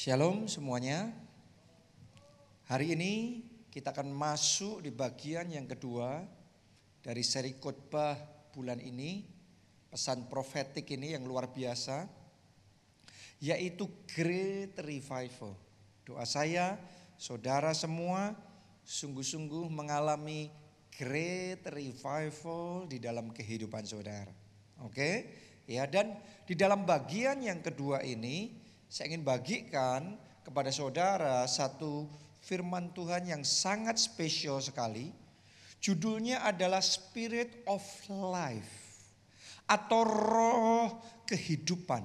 Shalom semuanya. Hari ini kita akan masuk di bagian yang kedua dari seri khotbah bulan ini, pesan profetik ini yang luar biasa, yaitu Great Revival. Doa saya, saudara semua sungguh-sungguh mengalami Great Revival di dalam kehidupan saudara. Oke, ya dan di dalam bagian yang kedua ini saya ingin bagikan kepada saudara satu firman Tuhan yang sangat spesial sekali. Judulnya adalah Spirit of Life atau roh kehidupan.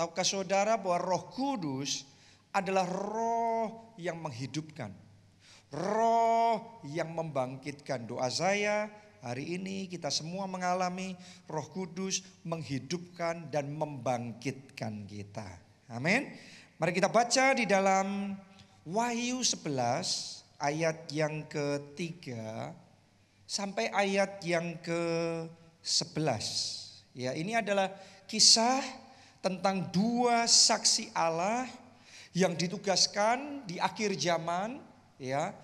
Tahukah saudara bahwa roh kudus adalah roh yang menghidupkan. Roh yang membangkitkan doa saya hari ini kita semua mengalami roh kudus menghidupkan dan membangkitkan kita. Amin. Mari kita baca di dalam Wahyu 11 ayat yang ketiga sampai ayat yang ke-11. Ya, ini adalah kisah tentang dua saksi Allah yang ditugaskan di akhir zaman ya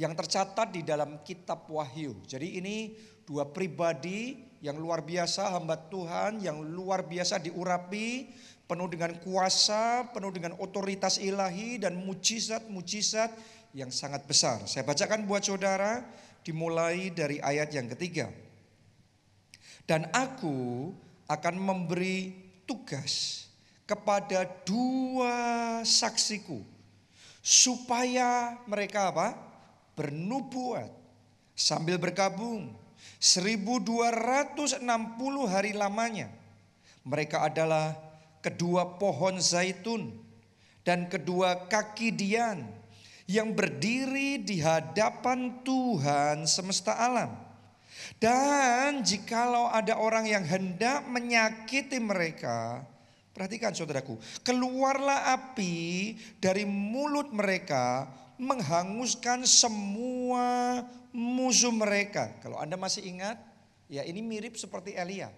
yang tercatat di dalam kitab Wahyu. Jadi ini dua pribadi yang luar biasa hamba Tuhan yang luar biasa diurapi penuh dengan kuasa, penuh dengan otoritas ilahi dan mujizat-mujizat yang sangat besar. Saya bacakan buat saudara dimulai dari ayat yang ketiga. Dan aku akan memberi tugas kepada dua saksiku supaya mereka apa? bernubuat sambil bergabung 1260 hari lamanya. Mereka adalah kedua pohon zaitun dan kedua kaki dian yang berdiri di hadapan Tuhan semesta alam. Dan jikalau ada orang yang hendak menyakiti mereka, perhatikan saudaraku, keluarlah api dari mulut mereka menghanguskan semua musuh mereka. Kalau Anda masih ingat, ya ini mirip seperti Elia.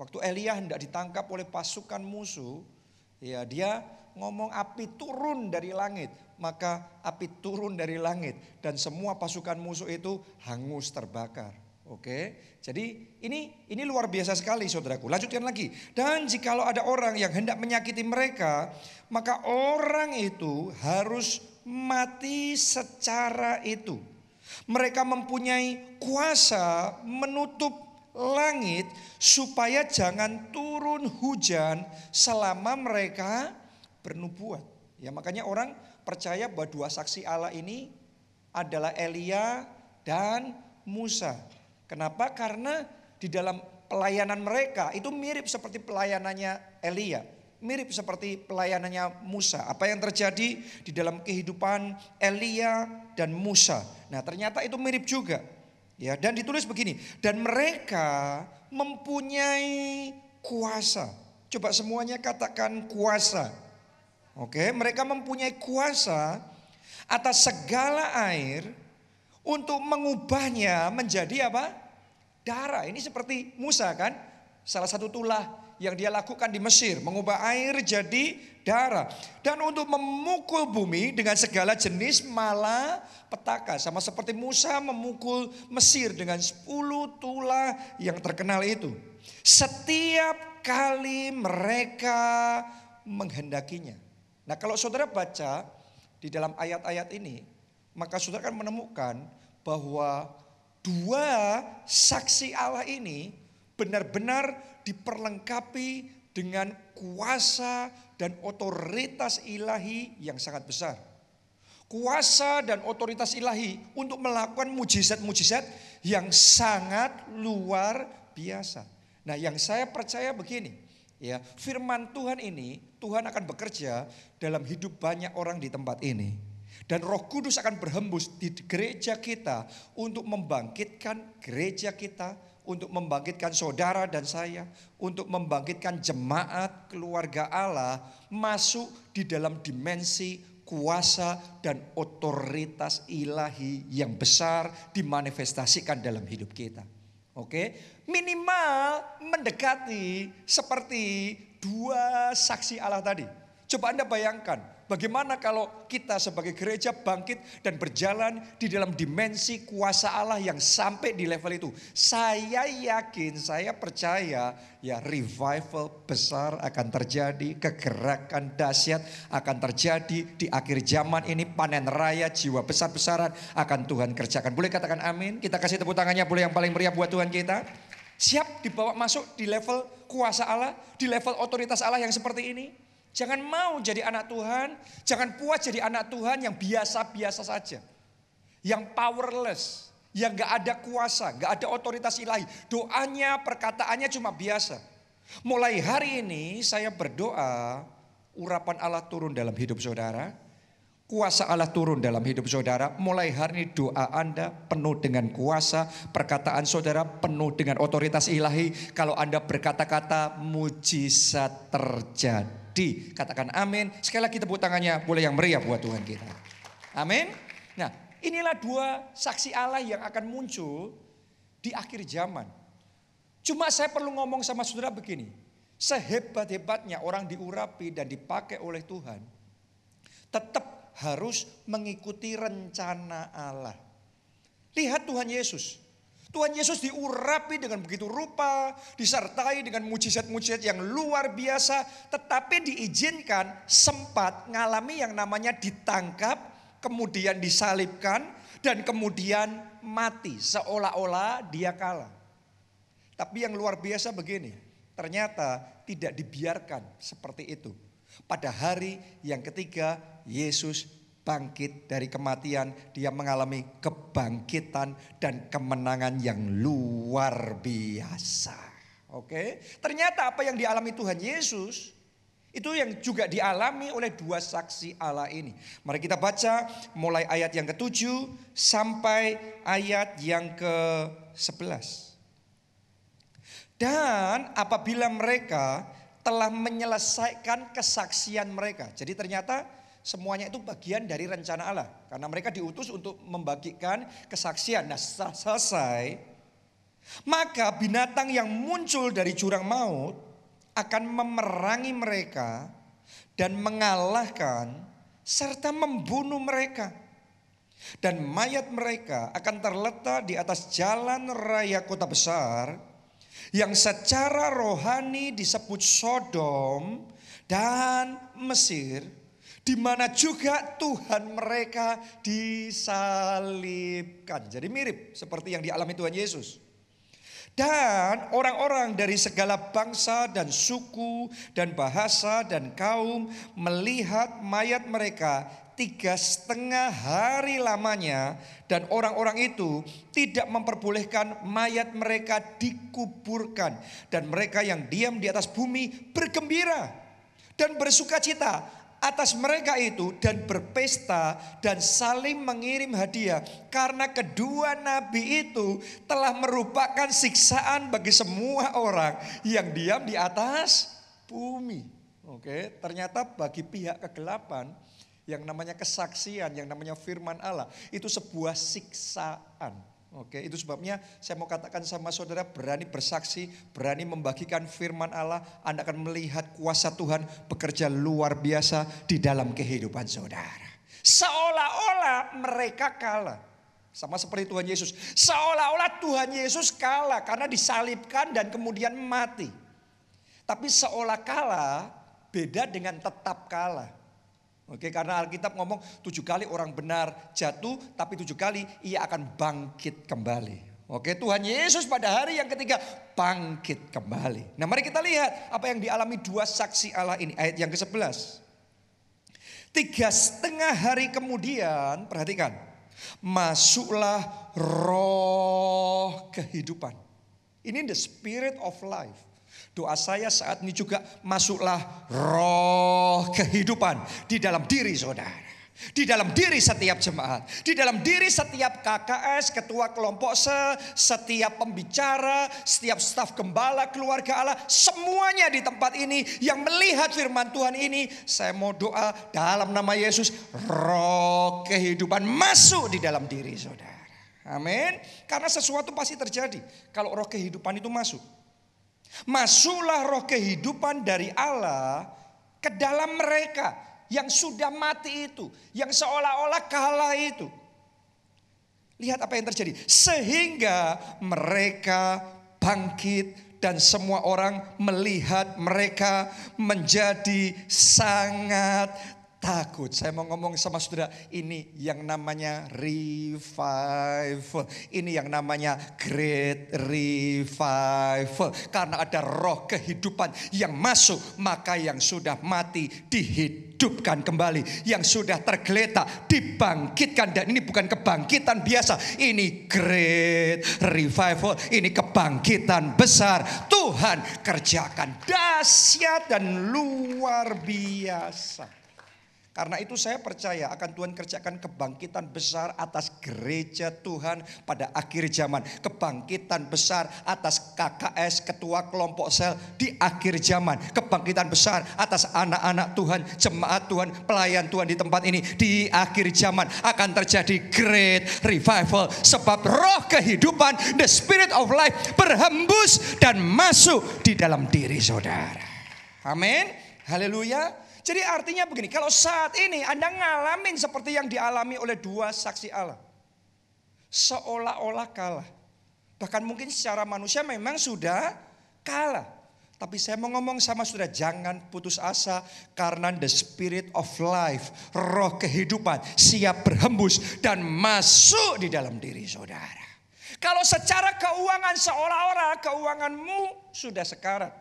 Waktu Elia hendak ditangkap oleh pasukan musuh, ya dia ngomong api turun dari langit, maka api turun dari langit dan semua pasukan musuh itu hangus terbakar. Oke, jadi ini ini luar biasa sekali saudaraku. Lanjutkan lagi. Dan jikalau ada orang yang hendak menyakiti mereka, maka orang itu harus mati secara itu. Mereka mempunyai kuasa menutup langit supaya jangan turun hujan selama mereka bernubuat. Ya makanya orang percaya bahwa dua saksi Allah ini adalah Elia dan Musa. Kenapa? Karena di dalam pelayanan mereka itu mirip seperti pelayanannya Elia. Mirip seperti pelayanannya Musa. Apa yang terjadi di dalam kehidupan Elia dan Musa. Nah ternyata itu mirip juga. Ya, dan ditulis begini, dan mereka mempunyai kuasa. Coba semuanya katakan kuasa. Oke, mereka mempunyai kuasa atas segala air untuk mengubahnya menjadi apa? Darah. Ini seperti Musa kan? Salah satu tulah yang dia lakukan di Mesir, mengubah air jadi darah. Dan untuk memukul bumi dengan segala jenis mala petaka. Sama seperti Musa memukul Mesir dengan 10 tulah yang terkenal itu. Setiap kali mereka menghendakinya. Nah kalau saudara baca di dalam ayat-ayat ini, maka saudara akan menemukan bahwa dua saksi Allah ini benar-benar diperlengkapi dengan kuasa dan otoritas ilahi yang sangat besar. Kuasa dan otoritas ilahi untuk melakukan mujizat-mujizat yang sangat luar biasa. Nah, yang saya percaya begini, ya, firman Tuhan ini Tuhan akan bekerja dalam hidup banyak orang di tempat ini. Dan Roh Kudus akan berhembus di gereja kita untuk membangkitkan gereja kita, untuk membangkitkan saudara dan saya, untuk membangkitkan jemaat keluarga Allah masuk di dalam dimensi kuasa dan otoritas ilahi yang besar dimanifestasikan dalam hidup kita. Oke, minimal mendekati seperti dua saksi Allah tadi. Coba Anda bayangkan, bagaimana kalau kita sebagai gereja bangkit dan berjalan di dalam dimensi kuasa Allah yang sampai di level itu. Saya yakin, saya percaya ya revival besar akan terjadi, kegerakan dahsyat akan terjadi di akhir zaman ini, panen raya jiwa besar-besaran akan Tuhan kerjakan. Boleh katakan amin? Kita kasih tepuk tangannya boleh yang paling meriah buat Tuhan kita. Siap dibawa masuk di level kuasa Allah, di level otoritas Allah yang seperti ini? Jangan mau jadi anak Tuhan, jangan puas jadi anak Tuhan yang biasa-biasa saja. Yang powerless, yang gak ada kuasa, gak ada otoritas ilahi. Doanya, perkataannya cuma biasa. Mulai hari ini saya berdoa, urapan Allah turun dalam hidup saudara. Kuasa Allah turun dalam hidup saudara. Mulai hari ini doa Anda penuh dengan kuasa. Perkataan saudara penuh dengan otoritas ilahi. Kalau Anda berkata-kata mujizat terjadi di. Katakan amin. Sekali lagi tepuk tangannya boleh yang meriah buat Tuhan kita. Amin. Nah inilah dua saksi Allah yang akan muncul di akhir zaman. Cuma saya perlu ngomong sama saudara begini. Sehebat-hebatnya orang diurapi dan dipakai oleh Tuhan. Tetap harus mengikuti rencana Allah. Lihat Tuhan Yesus. Tuhan Yesus diurapi dengan begitu rupa, disertai dengan mujizat-mujizat yang luar biasa, tetapi diizinkan sempat ngalami yang namanya ditangkap, kemudian disalibkan, dan kemudian mati, seolah-olah dia kalah. Tapi yang luar biasa begini, ternyata tidak dibiarkan seperti itu. Pada hari yang ketiga, Yesus bangkit dari kematian, dia mengalami kebangkitan dan kemenangan yang luar biasa. Oke, ternyata apa yang dialami Tuhan Yesus itu yang juga dialami oleh dua saksi Allah ini. Mari kita baca mulai ayat yang ketujuh sampai ayat yang ke-11. Dan apabila mereka telah menyelesaikan kesaksian mereka. Jadi ternyata Semuanya itu bagian dari rencana Allah. Karena mereka diutus untuk membagikan kesaksian. Nah setelah selesai, maka binatang yang muncul dari jurang maut akan memerangi mereka dan mengalahkan serta membunuh mereka. Dan mayat mereka akan terletak di atas jalan raya kota besar yang secara rohani disebut Sodom dan Mesir di mana juga Tuhan mereka disalibkan. Jadi mirip seperti yang dialami Tuhan Yesus. Dan orang-orang dari segala bangsa dan suku dan bahasa dan kaum melihat mayat mereka tiga setengah hari lamanya dan orang-orang itu tidak memperbolehkan mayat mereka dikuburkan dan mereka yang diam di atas bumi bergembira dan bersuka cita atas mereka itu dan berpesta dan saling mengirim hadiah karena kedua nabi itu telah merupakan siksaan bagi semua orang yang diam di atas bumi. Oke, ternyata bagi pihak kegelapan yang namanya kesaksian, yang namanya firman Allah itu sebuah siksaan. Oke, itu sebabnya saya mau katakan sama saudara berani bersaksi, berani membagikan firman Allah, Anda akan melihat kuasa Tuhan bekerja luar biasa di dalam kehidupan saudara. Seolah-olah mereka kalah. Sama seperti Tuhan Yesus. Seolah-olah Tuhan Yesus kalah karena disalibkan dan kemudian mati. Tapi seolah kalah beda dengan tetap kalah. Oke, karena Alkitab ngomong tujuh kali orang benar jatuh, tapi tujuh kali ia akan bangkit kembali. Oke, Tuhan Yesus pada hari yang ketiga bangkit kembali. Nah mari kita lihat apa yang dialami dua saksi Allah ini. Ayat yang ke-11. Tiga setengah hari kemudian, perhatikan. Masuklah roh kehidupan. Ini the spirit of life. Doa saya saat ini juga masuklah roh kehidupan di dalam diri saudara. Di dalam diri setiap jemaat, di dalam diri setiap KKS, ketua kelompok se, setiap pembicara, setiap staf gembala, keluarga Allah, semuanya di tempat ini yang melihat firman Tuhan ini, saya mau doa dalam nama Yesus, roh kehidupan masuk di dalam diri saudara. Amin. Karena sesuatu pasti terjadi kalau roh kehidupan itu masuk. Masuklah roh kehidupan dari Allah ke dalam mereka yang sudah mati itu, yang seolah-olah kalah itu. Lihat apa yang terjadi. Sehingga mereka bangkit dan semua orang melihat mereka menjadi sangat takut. Saya mau ngomong sama saudara, ini yang namanya revival. Ini yang namanya great revival. Karena ada roh kehidupan yang masuk, maka yang sudah mati dihidupkan kembali. Yang sudah tergeletak dibangkitkan. Dan ini bukan kebangkitan biasa, ini great revival. Ini kebangkitan besar. Tuhan kerjakan dahsyat dan luar biasa. Karena itu saya percaya akan Tuhan kerjakan kebangkitan besar atas gereja Tuhan pada akhir zaman. Kebangkitan besar atas KKS, ketua kelompok sel di akhir zaman. Kebangkitan besar atas anak-anak Tuhan, jemaat Tuhan, pelayan Tuhan di tempat ini. Di akhir zaman akan terjadi great revival. Sebab roh kehidupan, the spirit of life berhembus dan masuk di dalam diri saudara. Amin. Haleluya. Jadi artinya begini, kalau saat ini Anda ngalamin seperti yang dialami oleh dua saksi Allah. Seolah-olah kalah. Bahkan mungkin secara manusia memang sudah kalah. Tapi saya mau ngomong sama saudara, jangan putus asa karena the spirit of life, roh kehidupan siap berhembus dan masuk di dalam diri saudara. Kalau secara keuangan seolah-olah keuanganmu sudah sekarat.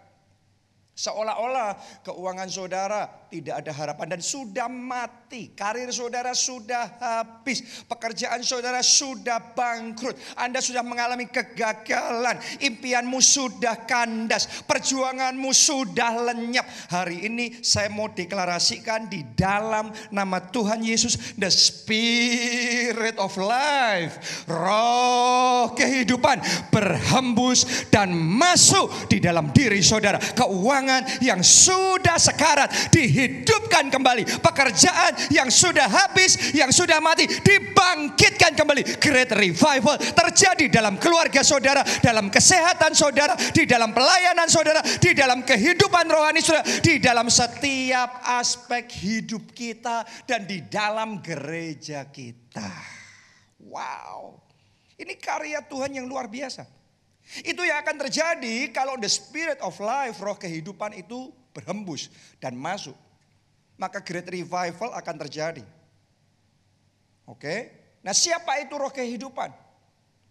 Seolah-olah keuangan saudara tidak ada harapan dan sudah mati. Karir saudara sudah habis. Pekerjaan saudara sudah bangkrut. Anda sudah mengalami kegagalan. Impianmu sudah kandas. Perjuanganmu sudah lenyap. Hari ini saya mau deklarasikan di dalam nama Tuhan Yesus. The Spirit of Life. Roh kehidupan berhembus dan masuk di dalam diri saudara. Keuangan yang sudah sekarat dihidupkan kembali. Pekerjaan yang sudah habis, yang sudah mati dibangkitkan kembali. Great revival terjadi dalam keluarga saudara, dalam kesehatan saudara, di dalam pelayanan saudara, di dalam kehidupan rohani saudara, di dalam setiap aspek hidup kita dan di dalam gereja kita. Wow. Ini karya Tuhan yang luar biasa. Itu yang akan terjadi kalau the spirit of life, roh kehidupan itu berhembus dan masuk. Maka great revival akan terjadi. Oke. Nah siapa itu roh kehidupan?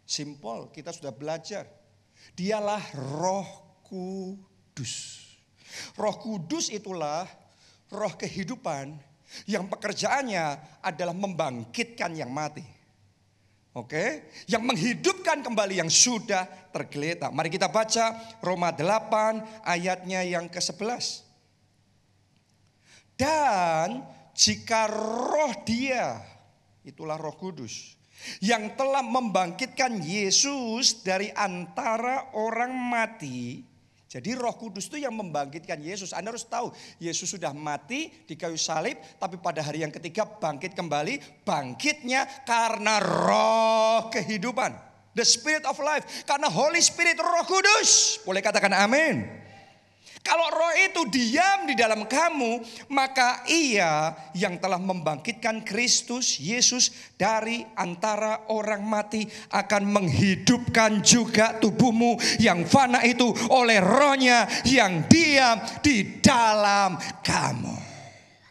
Simple, kita sudah belajar. Dialah roh kudus. Roh kudus itulah roh kehidupan yang pekerjaannya adalah membangkitkan yang mati. Oke, yang menghidupkan kembali yang sudah tergeletak. Mari kita baca Roma 8 ayatnya yang ke-11. Dan jika roh dia, itulah roh kudus, yang telah membangkitkan Yesus dari antara orang mati, jadi roh kudus itu yang membangkitkan Yesus. Anda harus tahu Yesus sudah mati di kayu salib. Tapi pada hari yang ketiga bangkit kembali. Bangkitnya karena roh kehidupan. The spirit of life. Karena Holy Spirit roh kudus. Boleh katakan amin. Kalau roh itu diam di dalam kamu, maka ia yang telah membangkitkan Kristus Yesus dari antara orang mati akan menghidupkan juga tubuhmu yang fana itu oleh rohnya yang diam di dalam kamu.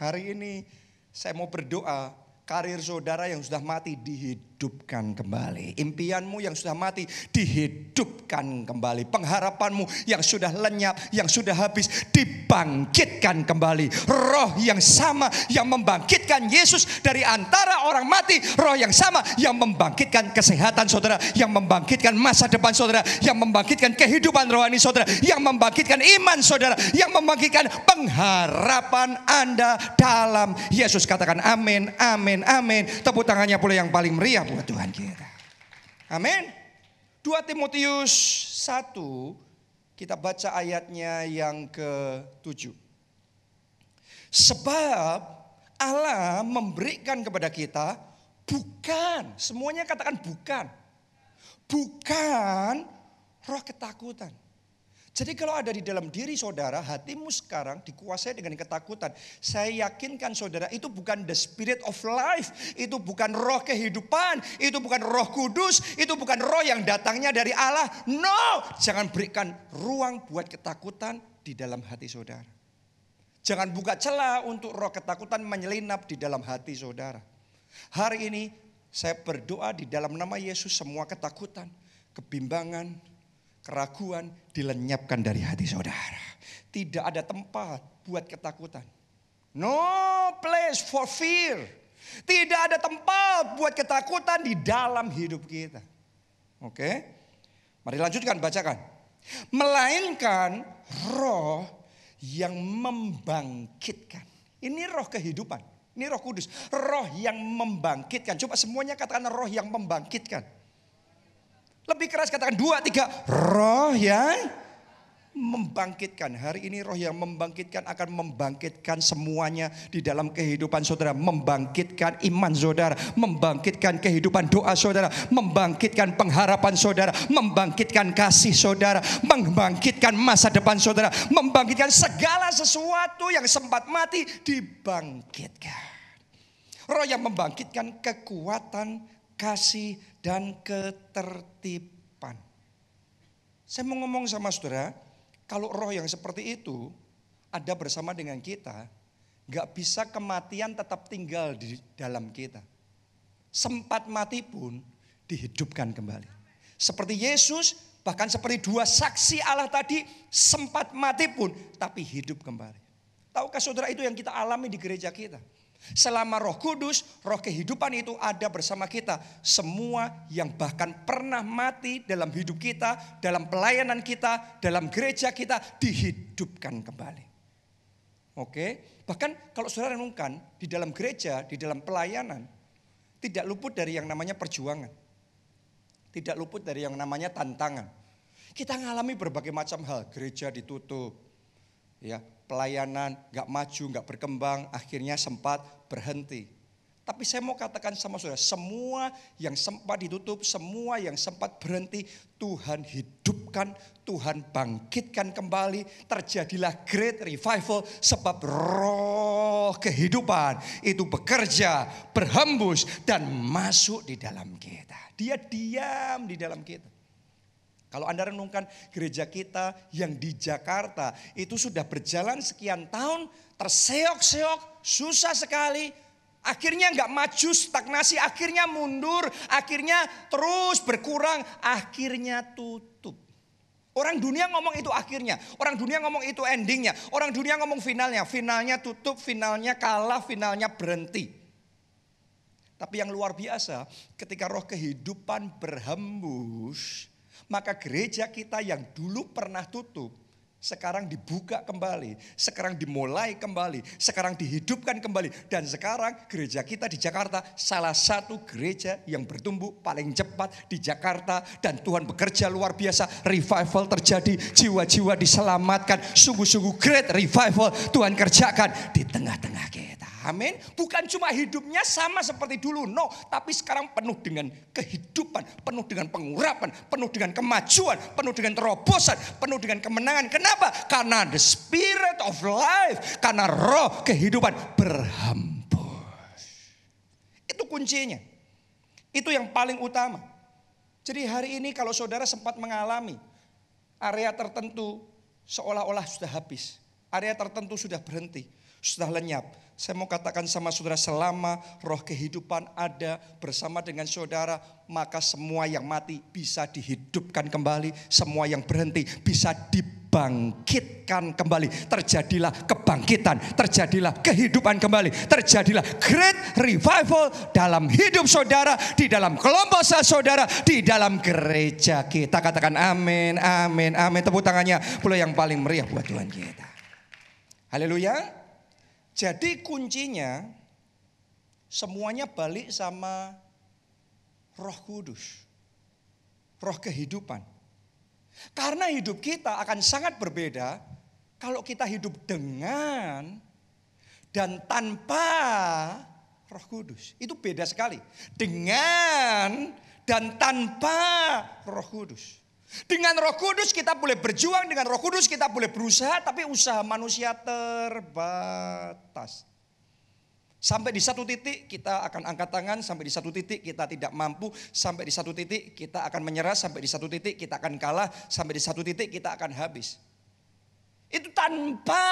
Hari ini saya mau berdoa karir saudara yang sudah mati dihidupkan kembali. Impianmu yang sudah mati dihidupkan kembali. Pengharapanmu yang sudah lenyap, yang sudah habis dibangkitkan kembali. Roh yang sama yang membangkitkan Yesus dari antara orang mati. Roh yang sama yang membangkitkan kesehatan saudara. Yang membangkitkan masa depan saudara. Yang membangkitkan kehidupan rohani saudara. Yang membangkitkan iman saudara. Yang membangkitkan pengharapan Anda dalam Yesus. Katakan amin amin, amin. Tepuk tangannya pula yang paling meriah buat Tuhan kita. Amin. 2 Timotius 1, kita baca ayatnya yang ke-7. Sebab Allah memberikan kepada kita bukan, semuanya katakan bukan. Bukan roh ketakutan. Jadi kalau ada di dalam diri saudara, hatimu sekarang dikuasai dengan ketakutan. Saya yakinkan saudara, itu bukan the spirit of life. Itu bukan roh kehidupan. Itu bukan roh kudus. Itu bukan roh yang datangnya dari Allah. No, jangan berikan ruang buat ketakutan di dalam hati saudara. Jangan buka celah untuk roh ketakutan menyelinap di dalam hati saudara. Hari ini saya berdoa di dalam nama Yesus semua ketakutan, kebimbangan, keraguan dilenyapkan dari hati saudara. Tidak ada tempat buat ketakutan. No place for fear. Tidak ada tempat buat ketakutan di dalam hidup kita. Oke. Mari lanjutkan bacakan. Melainkan roh yang membangkitkan. Ini roh kehidupan. Ini roh kudus. Roh yang membangkitkan. Coba semuanya katakan roh yang membangkitkan. Lebih keras katakan dua, tiga. Roh yang membangkitkan. Hari ini roh yang membangkitkan akan membangkitkan semuanya di dalam kehidupan saudara. Membangkitkan iman saudara. Membangkitkan kehidupan doa saudara. Membangkitkan pengharapan saudara. Membangkitkan kasih saudara. Membangkitkan masa depan saudara. Membangkitkan segala sesuatu yang sempat mati dibangkitkan. Roh yang membangkitkan kekuatan, kasih, dan ketertiban. Saya mau ngomong sama saudara, kalau roh yang seperti itu ada bersama dengan kita, gak bisa kematian tetap tinggal di dalam kita. Sempat mati pun dihidupkan kembali. Seperti Yesus, bahkan seperti dua saksi Allah tadi, sempat mati pun tapi hidup kembali. Tahukah saudara itu yang kita alami di gereja kita? Selama roh kudus, roh kehidupan itu ada bersama kita. Semua yang bahkan pernah mati dalam hidup kita, dalam pelayanan kita, dalam gereja kita dihidupkan kembali. Oke, bahkan kalau saudara renungkan di dalam gereja, di dalam pelayanan, tidak luput dari yang namanya perjuangan. Tidak luput dari yang namanya tantangan. Kita mengalami berbagai macam hal, gereja ditutup, ya pelayanan, nggak maju, nggak berkembang, akhirnya sempat berhenti. Tapi saya mau katakan sama saudara, semua yang sempat ditutup, semua yang sempat berhenti, Tuhan hidupkan, Tuhan bangkitkan kembali. Terjadilah great revival sebab roh kehidupan itu bekerja, berhembus dan masuk di dalam kita. Dia diam di dalam kita. Kalau Anda renungkan gereja kita yang di Jakarta itu sudah berjalan sekian tahun, terseok-seok, susah sekali. Akhirnya nggak maju stagnasi, akhirnya mundur, akhirnya terus berkurang, akhirnya tutup. Orang dunia ngomong itu akhirnya, orang dunia ngomong itu endingnya, orang dunia ngomong finalnya, finalnya tutup, finalnya kalah, finalnya berhenti. Tapi yang luar biasa, ketika roh kehidupan berhembus, maka gereja kita yang dulu pernah tutup, sekarang dibuka kembali, sekarang dimulai kembali, sekarang dihidupkan kembali. Dan sekarang gereja kita di Jakarta salah satu gereja yang bertumbuh paling cepat di Jakarta. Dan Tuhan bekerja luar biasa, revival terjadi, jiwa-jiwa diselamatkan. Sungguh-sungguh great revival Tuhan kerjakan di tengah-tengah kita. Amin. Bukan cuma hidupnya sama seperti dulu, no. Tapi sekarang penuh dengan kehidupan, penuh dengan pengurapan, penuh dengan kemajuan, penuh dengan terobosan, penuh dengan kemenangan. Kenapa? Karena the spirit of life, karena roh kehidupan berhembus. Itu kuncinya. Itu yang paling utama. Jadi hari ini kalau saudara sempat mengalami area tertentu seolah-olah sudah habis. Area tertentu sudah berhenti, sudah lenyap saya mau katakan sama saudara selama roh kehidupan ada bersama dengan saudara maka semua yang mati bisa dihidupkan kembali, semua yang berhenti bisa dibangkitkan kembali. Terjadilah kebangkitan, terjadilah kehidupan kembali, terjadilah great revival dalam hidup saudara, di dalam kelompok saudara, di dalam gereja kita. Katakan amin, amin, amin. Tepuk tangannya pula yang paling meriah buat Tuhan kita. Haleluya. Jadi kuncinya semuanya balik sama Roh Kudus. Roh kehidupan. Karena hidup kita akan sangat berbeda kalau kita hidup dengan dan tanpa Roh Kudus. Itu beda sekali. Dengan dan tanpa Roh Kudus. Dengan roh kudus kita boleh berjuang, dengan roh kudus kita boleh berusaha, tapi usaha manusia terbatas. Sampai di satu titik kita akan angkat tangan, sampai di satu titik kita tidak mampu, sampai di satu titik kita akan menyerah, sampai di satu titik kita akan kalah, sampai di satu titik kita akan habis. Itu tanpa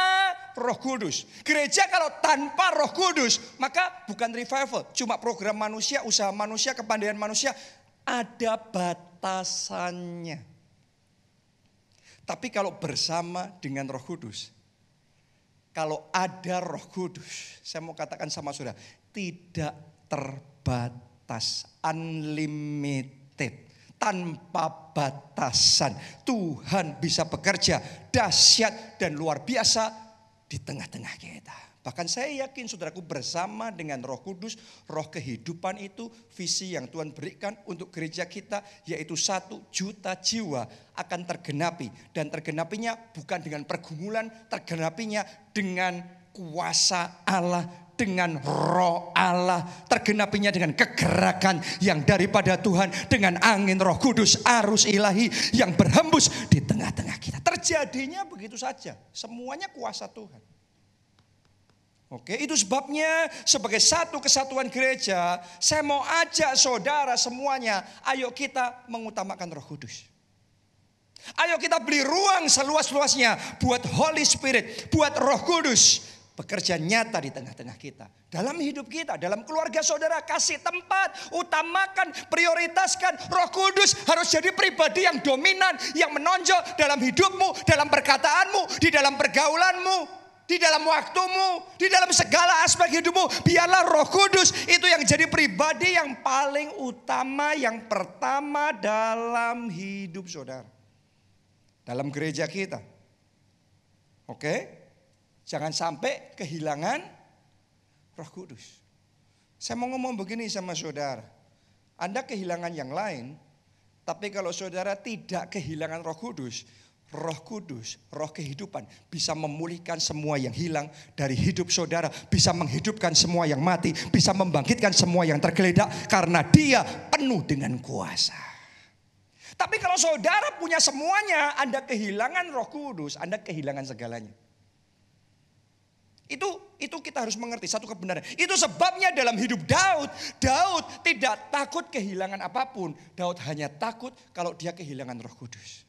roh kudus. Gereja kalau tanpa roh kudus, maka bukan revival. Cuma program manusia, usaha manusia, kepandaian manusia. Ada batasannya. Tapi kalau bersama dengan roh kudus, kalau ada roh kudus, saya mau katakan sama saudara, tidak terbatas, unlimited, tanpa batasan. Tuhan bisa bekerja dahsyat dan luar biasa di tengah-tengah kita. Bahkan saya yakin saudaraku bersama dengan roh kudus, roh kehidupan itu visi yang Tuhan berikan untuk gereja kita yaitu satu juta jiwa akan tergenapi. Dan tergenapinya bukan dengan pergumulan, tergenapinya dengan kuasa Allah dengan roh Allah. Tergenapinya dengan kegerakan yang daripada Tuhan. Dengan angin roh kudus arus ilahi yang berhembus di tengah-tengah kita. Terjadinya begitu saja. Semuanya kuasa Tuhan. Oke, itu sebabnya sebagai satu kesatuan gereja, saya mau ajak saudara semuanya, ayo kita mengutamakan Roh Kudus. Ayo kita beli ruang seluas-luasnya buat Holy Spirit, buat Roh Kudus bekerja nyata di tengah-tengah kita. Dalam hidup kita, dalam keluarga saudara, kasih tempat, utamakan, prioritaskan. Roh Kudus harus jadi pribadi yang dominan, yang menonjol dalam hidupmu, dalam perkataanmu, di dalam pergaulanmu di dalam waktumu, di dalam segala aspek hidupmu. Biarlah Roh Kudus itu yang jadi pribadi yang paling utama, yang pertama dalam hidup saudara. Dalam gereja kita. Oke? Jangan sampai kehilangan Roh Kudus. Saya mau ngomong begini sama saudara. Anda kehilangan yang lain, tapi kalau saudara tidak kehilangan Roh Kudus, Roh Kudus, roh kehidupan bisa memulihkan semua yang hilang dari hidup saudara, bisa menghidupkan semua yang mati, bisa membangkitkan semua yang tergeledak karena dia penuh dengan kuasa. Tapi kalau saudara punya semuanya, Anda kehilangan Roh Kudus, Anda kehilangan segalanya. Itu itu kita harus mengerti satu kebenaran. Itu sebabnya dalam hidup Daud, Daud tidak takut kehilangan apa pun. Daud hanya takut kalau dia kehilangan Roh Kudus.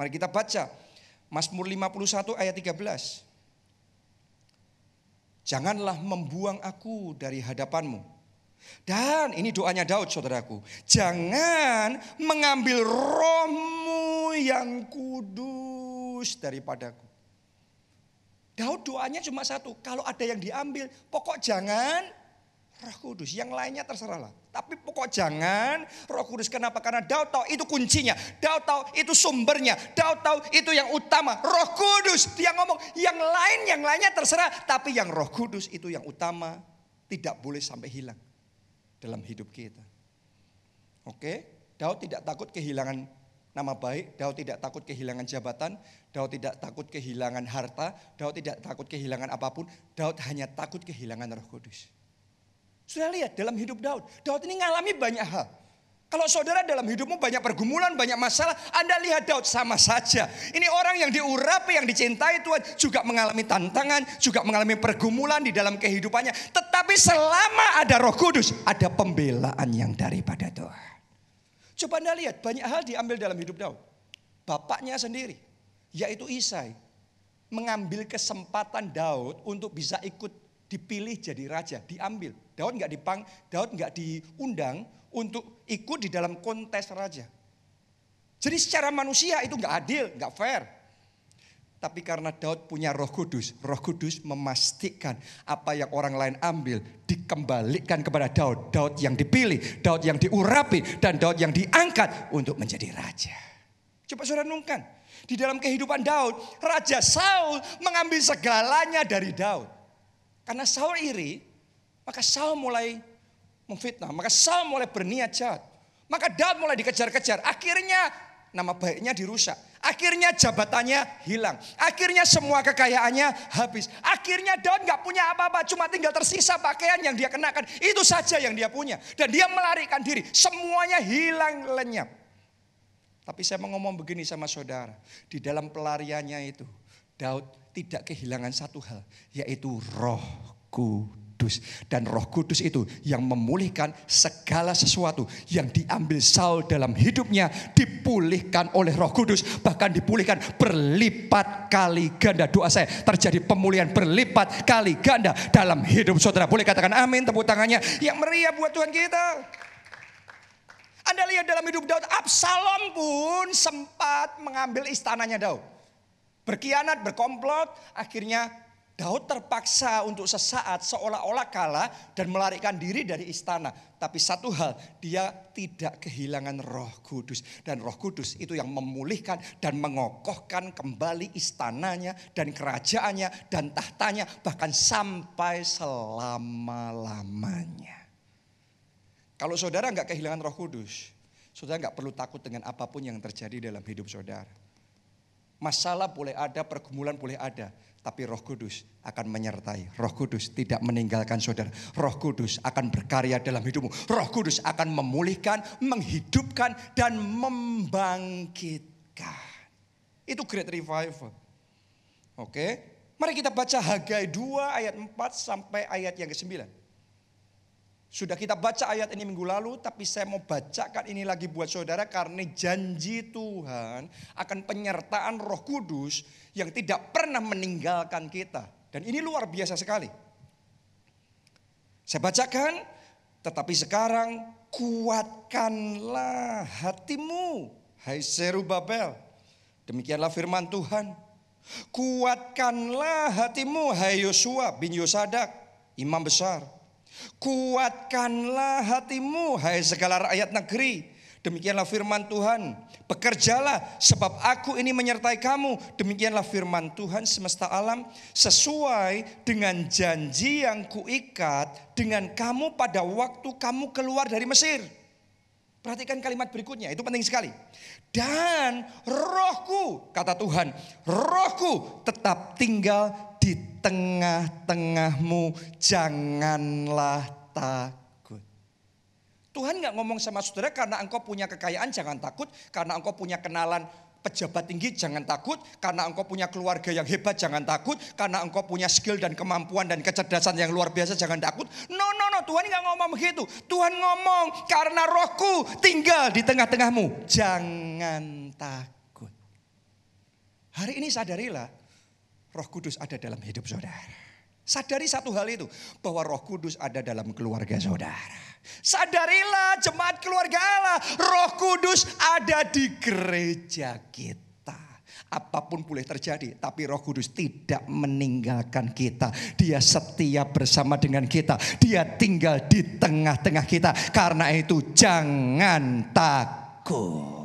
Mari kita baca Mazmur 51 ayat 13. Janganlah membuang aku dari hadapanmu. Dan ini doanya Daud saudaraku. Jangan mengambil rohmu yang kudus daripadaku. Daud doanya cuma satu. Kalau ada yang diambil, pokok jangan Roh Kudus. Yang lainnya terserahlah. Tapi pokok jangan Roh Kudus. Kenapa? Karena Daud tahu itu kuncinya. Daud tahu itu sumbernya. Daud tahu itu yang utama. Roh Kudus. Dia ngomong yang lain, yang lainnya terserah. Tapi yang Roh Kudus itu yang utama. Tidak boleh sampai hilang dalam hidup kita. Oke, Daud tidak takut kehilangan nama baik, Daud tidak takut kehilangan jabatan, Daud tidak takut kehilangan harta, Daud tidak takut kehilangan apa pun, Daud hanya takut kehilangan Roh Kudus. Sudah lihat dalam hidup Daud. Daud ini ngalami banyak hal. Kalau saudara dalam hidupmu banyak pergumulan, banyak masalah, Anda lihat Daud sama saja. Ini orang yang diurapi, yang dicintai Tuhan, juga mengalami tantangan, juga mengalami pergumulan di dalam kehidupannya. Tetapi selama ada roh kudus, ada pembelaan yang daripada Tuhan. Coba Anda lihat, banyak hal diambil dalam hidup Daud. Bapaknya sendiri, yaitu Isai, mengambil kesempatan Daud untuk bisa ikut dipilih jadi raja, diambil. Daud nggak dipang, Daud nggak diundang untuk ikut di dalam kontes raja. Jadi secara manusia itu nggak adil, nggak fair. Tapi karena Daud punya roh kudus, roh kudus memastikan apa yang orang lain ambil dikembalikan kepada Daud. Daud yang dipilih, Daud yang diurapi, dan Daud yang diangkat untuk menjadi raja. Coba saudara renungkan. Di dalam kehidupan Daud, Raja Saul mengambil segalanya dari Daud. Karena Saul iri, maka Saul mulai memfitnah, maka Saul mulai berniat jahat. Maka Daud mulai dikejar-kejar. Akhirnya nama baiknya dirusak. Akhirnya jabatannya hilang. Akhirnya semua kekayaannya habis. Akhirnya Daud nggak punya apa-apa, cuma tinggal tersisa pakaian yang dia kenakan. Itu saja yang dia punya. Dan dia melarikan diri. Semuanya hilang lenyap. Tapi saya mau ngomong begini sama saudara. Di dalam pelariannya itu, Daud tidak kehilangan satu hal, yaitu roh. Dan roh kudus itu yang memulihkan segala sesuatu yang diambil Saul dalam hidupnya. Dipulihkan oleh roh kudus. Bahkan dipulihkan berlipat kali ganda. Doa saya terjadi pemulihan berlipat kali ganda dalam hidup saudara. Boleh katakan amin tepuk tangannya. Yang meriah buat Tuhan kita. Anda lihat dalam hidup Daud, Absalom pun sempat mengambil istananya Daud. Berkhianat, berkomplot, akhirnya Daud terpaksa untuk sesaat seolah-olah kalah dan melarikan diri dari istana. Tapi satu hal, dia tidak kehilangan roh kudus. Dan roh kudus itu yang memulihkan dan mengokohkan kembali istananya dan kerajaannya dan tahtanya. Bahkan sampai selama-lamanya. Kalau saudara nggak kehilangan roh kudus, saudara nggak perlu takut dengan apa pun yang terjadi dalam hidup saudara. Masalah boleh ada, pergumulan boleh ada. Tapi roh kudus akan menyertai. Roh kudus tidak meninggalkan saudara. Roh kudus akan berkarya dalam hidupmu. Roh kudus akan memulihkan, menghidupkan, dan membangkitkan. Itu great revival. Oke, mari kita baca Hagai 2 ayat 4 sampai ayat yang ke-9. Sudah kita baca ayat ini minggu lalu, tapi saya mau bacakan ini lagi buat saudara karena janji Tuhan akan penyertaan Roh Kudus yang tidak pernah meninggalkan kita. Dan ini luar biasa sekali. Saya bacakan, tetapi sekarang kuatkanlah hatimu, hai Serubabel. Demikianlah firman Tuhan. Kuatkanlah hatimu, hai Yosua bin Yosadak, imam besar Kuatkanlah hatimu, hai segala rakyat negeri. Demikianlah firman Tuhan. Bekerjalah sebab aku ini menyertai kamu. Demikianlah firman Tuhan semesta alam. Sesuai dengan janji yang kuikat dengan kamu pada waktu kamu keluar dari Mesir. Perhatikan kalimat berikutnya, itu penting sekali. Dan rohku, kata Tuhan, rohku tetap tinggal di tengah-tengahmu, janganlah takut. Tuhan nggak ngomong sama saudara karena engkau punya kekayaan jangan takut, karena engkau punya kenalan pejabat tinggi jangan takut, karena engkau punya keluarga yang hebat jangan takut, karena engkau punya skill dan kemampuan dan kecerdasan yang luar biasa jangan takut. No, no, no, Tuhan nggak ngomong begitu. Tuhan ngomong karena rohku tinggal di tengah-tengahmu, jangan takut. Hari ini sadarilah roh kudus ada dalam hidup saudara. Sadari satu hal itu, bahwa roh kudus ada dalam keluarga saudara. Sadarilah jemaat keluarga Allah, roh kudus ada di gereja kita. Apa pun boleh terjadi, tapi roh kudus tidak meninggalkan kita. Dia setia bersama dengan kita. Dia tinggal di tengah-tengah kita. Karena itu jangan takut.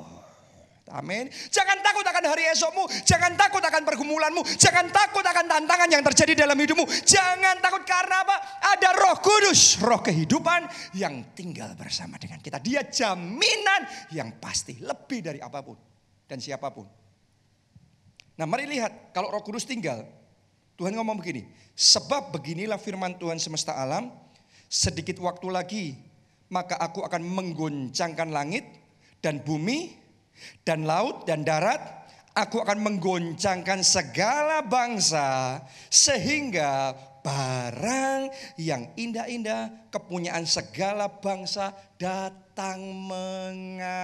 Amin. Jangan takut akan hari esokmu. Jangan takut akan pergumulanmu. Jangan takut akan tantangan yang terjadi dalam hidupmu. Jangan takut karena apa? Ada roh kudus. Roh kehidupan yang tinggal bersama dengan kita. Dia jaminan yang pasti. Lebih dari apa pun. Dan siapa pun. Nah mari lihat. Kalau roh kudus tinggal. Tuhan ngomong begini. Sebab beginilah firman Tuhan semesta alam. Sedikit waktu lagi. Maka aku akan menggoncangkan langit dan bumi dan laut dan darat, aku akan menggoncangkan segala bangsa sehingga barang yang indah-indah kepunyaan segala bangsa datang mengalir.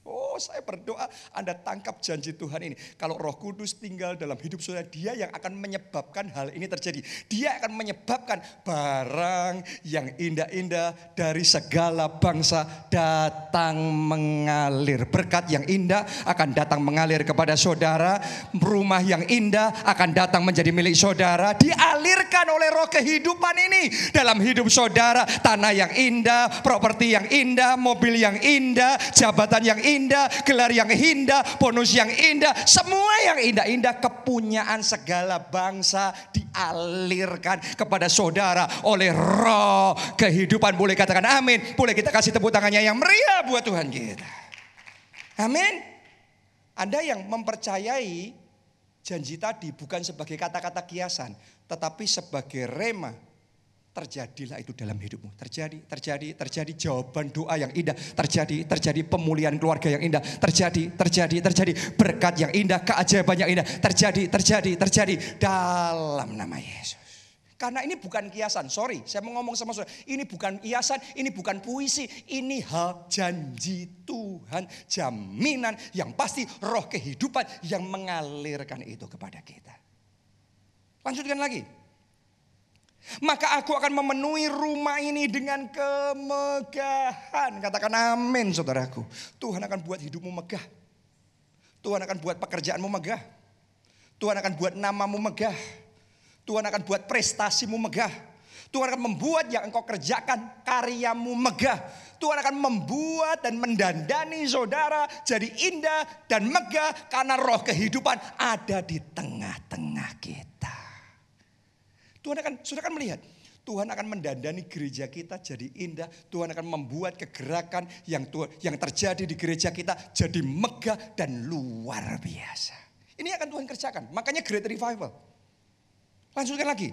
Oh saya berdoa Anda tangkap janji Tuhan ini. Kalau roh kudus tinggal dalam hidup saudara, dia yang akan menyebabkan hal ini terjadi. Dia akan menyebabkan barang yang indah-indah dari segala bangsa datang mengalir. Berkat yang indah akan datang mengalir kepada saudara. Rumah yang indah akan datang menjadi milik saudara. Dialirkan oleh roh kehidupan ini dalam hidup saudara. Tanah yang indah, properti yang indah, mobil yang indah, jabatan yang indah, gelar yang indah, bonus yang indah, semua yang indah-indah kepunyaan segala bangsa dialirkan kepada saudara oleh roh kehidupan. Boleh katakan amin. Boleh kita kasih tepuk tangannya yang meriah buat Tuhan kita. Amin. Anda yang mempercayai janji tadi bukan sebagai kata-kata kiasan, tetapi sebagai rema terjadilah itu dalam hidupmu. Terjadi, terjadi, terjadi jawaban doa yang indah. Terjadi, terjadi pemulihan keluarga yang indah. Terjadi, terjadi, terjadi berkat yang indah, keajaiban yang indah. Terjadi, terjadi, terjadi dalam nama Yesus. Karena ini bukan kiasan, sorry saya mau ngomong sama saudara. Ini bukan kiasan, ini bukan puisi. Ini hal janji Tuhan, jaminan yang pasti roh kehidupan yang mengalirkan itu kepada kita. Lanjutkan lagi. Maka aku akan memenuhi rumah ini dengan kemegahan. Katakan amin saudaraku. Tuhan akan buat hidupmu megah. Tuhan akan buat pekerjaanmu megah. Tuhan akan buat namamu megah. Tuhan akan buat prestasimu megah. Tuhan akan membuat yang engkau kerjakan karyamu megah. Tuhan akan membuat dan mendandani saudara jadi indah dan megah karena roh kehidupan ada di tengah-tengah kita. Tuhan akan, sudah akan melihat. Tuhan akan mendandani gereja kita jadi indah. Tuhan akan membuat kegerakan yang Tuhan, yang terjadi di gereja kita jadi megah dan luar biasa. Ini akan Tuhan kerjakan. Makanya great revival. Lanjutkan lagi.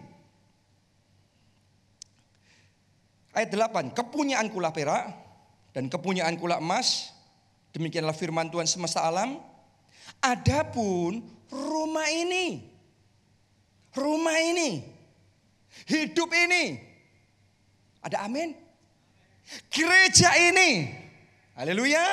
Ayat 8, kepunyaan kula perak dan kepunyaan kula emas. Demikianlah firman Tuhan semesta alam. Adapun rumah ini, rumah ini Hidup ini. Ada amin? Gereja ini. Haleluya.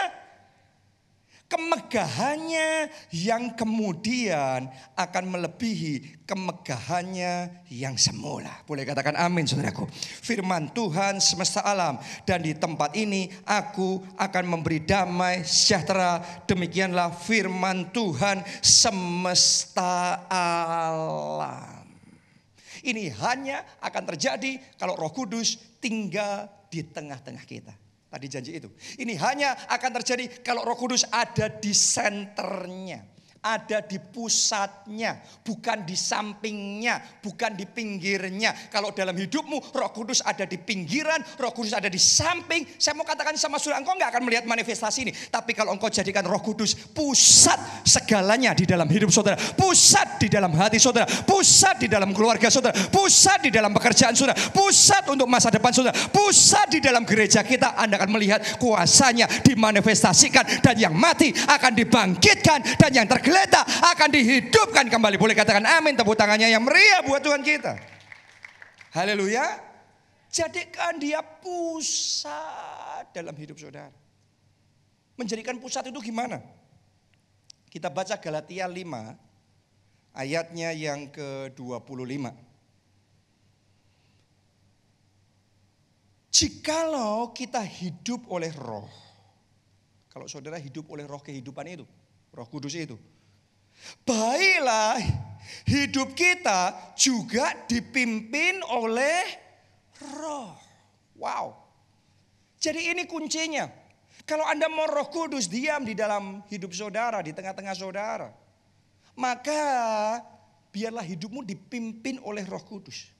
Kemegahannya yang kemudian akan melebihi kemegahannya yang semula. Boleh katakan amin saudaraku. Firman Tuhan semesta alam. Dan di tempat ini aku akan memberi damai sejahtera. Demikianlah firman Tuhan semesta alam. Ini hanya akan terjadi kalau Roh Kudus tinggal di tengah-tengah kita. Tadi janji itu. Ini hanya akan terjadi kalau Roh Kudus ada di senternya ada di pusatnya, bukan di sampingnya, bukan di pinggirnya. Kalau dalam hidupmu Roh Kudus ada di pinggiran, Roh Kudus ada di samping. Saya mau katakan sama saudara, engkau nggak akan melihat manifestasi ini. Tapi kalau engkau jadikan Roh Kudus pusat segalanya di dalam hidup saudara, pusat di dalam hati saudara, pusat di dalam keluarga saudara, pusat di dalam pekerjaan saudara, pusat untuk masa depan saudara, pusat di dalam gereja kita, Anda akan melihat kuasanya dimanifestasikan dan yang mati akan dibangkitkan dan yang tergelar akan dihidupkan kembali. Boleh katakan amin tepuk tangannya yang meriah buat Tuhan kita. Haleluya. Jadikan dia pusat dalam hidup saudara. Menjadikan pusat itu gimana? Kita baca Galatia 5 ayatnya yang ke-25. Jikalau kita hidup oleh roh. Kalau saudara hidup oleh roh kehidupan itu. Roh kudus itu. Baiklah hidup kita juga dipimpin oleh roh. Wow. Jadi ini kuncinya. Kalau Anda mau roh kudus diam di dalam hidup saudara, di tengah-tengah saudara. Maka biarlah hidupmu dipimpin oleh roh kudus.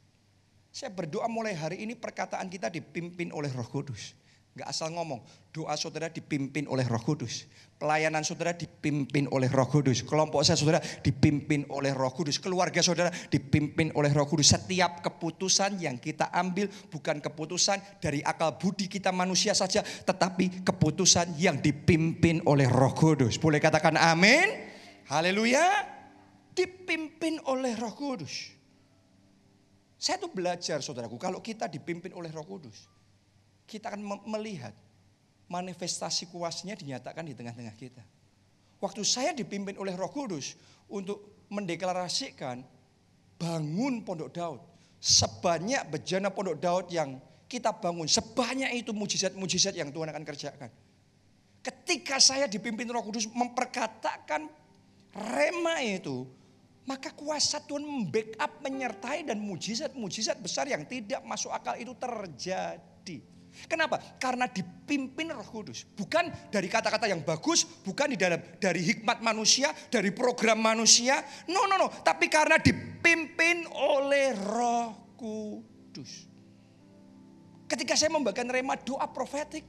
Saya berdoa mulai hari ini perkataan kita dipimpin oleh roh kudus. Gak asal ngomong. Doa saudara dipimpin oleh roh kudus. Pelayanan saudara dipimpin oleh roh kudus. Kelompok saya saudara dipimpin oleh roh kudus. Keluarga saudara dipimpin oleh roh kudus. Setiap keputusan yang kita ambil bukan keputusan dari akal budi kita manusia saja. Tetapi keputusan yang dipimpin oleh roh kudus. Boleh katakan amin. Haleluya. Dipimpin oleh roh kudus. Saya tuh belajar saudaraku. Kalau kita dipimpin oleh roh kudus kita akan melihat manifestasi kuasnya dinyatakan di tengah-tengah kita. Waktu saya dipimpin oleh Roh Kudus untuk mendeklarasikan bangun Pondok Daud. Sebanyak bejana Pondok Daud yang kita bangun, sebanyak itu mujizat-mujizat yang Tuhan akan kerjakan. Ketika saya dipimpin Roh Kudus memperkatakan rema itu, maka kuasa Tuhan membackup, menyertai dan mujizat-mujizat besar yang tidak masuk akal itu terjadi. Kenapa? Karena dipimpin Roh Kudus. Bukan dari kata-kata yang bagus, bukan di dalam dari hikmat manusia, dari program manusia. No, no, no. Tapi karena dipimpin oleh Roh Kudus. Ketika saya membagikan rema doa profetik,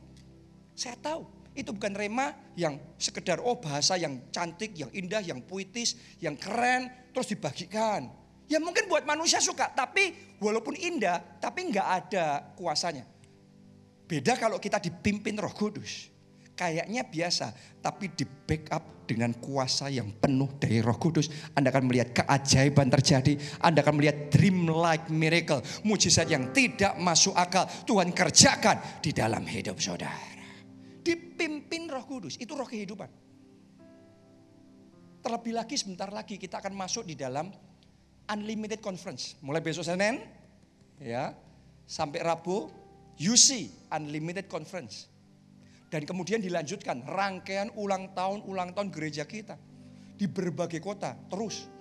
saya tahu itu bukan rema yang sekedar oh bahasa yang cantik, yang indah, yang puitis, yang keren, terus dibagikan. Ya mungkin buat manusia suka, tapi walaupun indah, tapi nggak ada kuasanya. Beda kalau kita dipimpin roh kudus. Kayaknya biasa, tapi di backup dengan kuasa yang penuh dari roh kudus. Anda akan melihat keajaiban terjadi. Anda akan melihat dream like miracle. Mujizat yang tidak masuk akal. Tuhan kerjakan di dalam hidup saudara. Dipimpin roh kudus, itu roh kehidupan. Terlebih lagi sebentar lagi kita akan masuk di dalam unlimited conference. Mulai besok Senin ya sampai Rabu UC unlimited conference. Dan kemudian dilanjutkan rangkaian ulang tahun ulang tahun gereja kita di berbagai kota terus.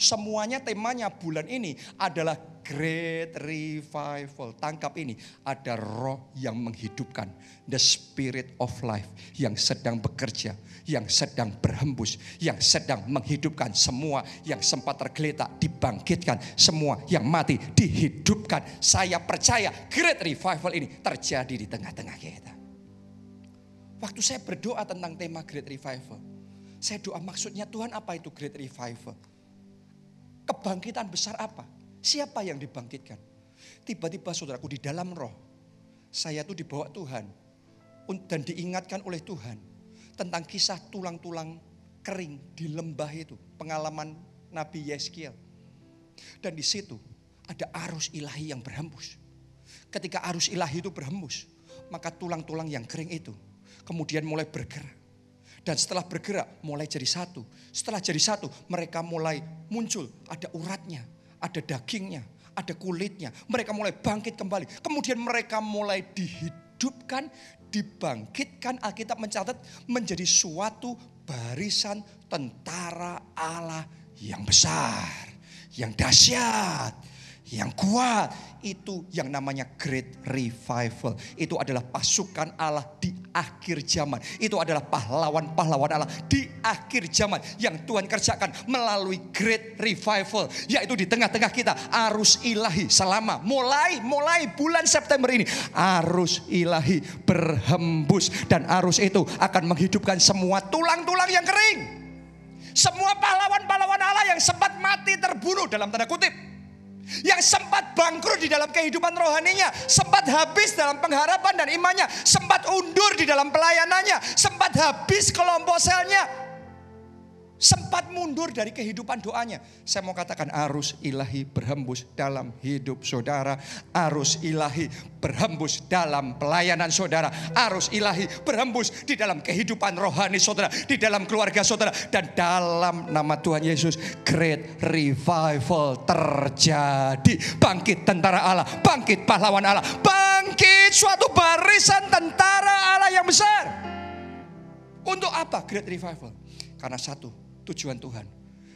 Semuanya temanya bulan ini adalah Great Revival. Tangkap ini, ada roh yang menghidupkan. The Spirit of Life yang sedang bekerja, yang sedang berhembus, yang sedang menghidupkan semua yang sempat tergeletak, dibangkitkan. Semua yang mati, dihidupkan. Saya percaya Great Revival ini terjadi di tengah-tengah kita. Waktu saya berdoa tentang tema Great Revival, saya doa maksudnya Tuhan apa itu Great Revival? Kebangkitan besar apa? Siapa yang dibangkitkan? Tiba-tiba saudaraku di dalam roh, saya tuh dibawa Tuhan dan diingatkan oleh Tuhan tentang kisah tulang-tulang kering di lembah itu, pengalaman Nabi Yeskiel. Dan di situ ada arus ilahi yang berhembus. Ketika arus ilahi itu berhembus, maka tulang-tulang yang kering itu kemudian mulai bergerak. Dan setelah bergerak mulai jadi satu. Setelah jadi satu mereka mulai muncul ada uratnya, ada dagingnya, ada kulitnya. Mereka mulai bangkit kembali. Kemudian mereka mulai dihidupkan, dibangkitkan. Alkitab mencatat menjadi suatu barisan tentara Allah yang besar, yang dahsyat, yang kuat itu yang namanya great revival. Itu adalah pasukan Allah di akhir zaman. Itu adalah pahlawan-pahlawan Allah di akhir zaman yang Tuhan kerjakan melalui great revival. Yaitu di tengah-tengah kita arus ilahi selama mulai mulai bulan September ini. Arus ilahi berhembus dan arus itu akan menghidupkan semua tulang-tulang yang kering. Semua pahlawan-pahlawan Allah yang sempat mati terbunuh dalam tanda kutip yang sempat bangkrut di dalam kehidupan rohaninya, sempat habis dalam pengharapan dan imannya, sempat undur di dalam pelayanannya, sempat habis kelompok selnya, sempat mundur dari kehidupan doanya. Saya mau katakan arus ilahi berhembus dalam hidup saudara. Arus ilahi berhembus dalam pelayanan saudara. Arus ilahi berhembus di dalam kehidupan rohani saudara. Di dalam keluarga saudara. Dan dalam nama Tuhan Yesus. Great revival terjadi. Bangkit tentara Allah. Bangkit pahlawan Allah. Bangkit suatu barisan tentara Allah yang besar. Untuk apa great revival? Karena satu, tujuan Tuhan.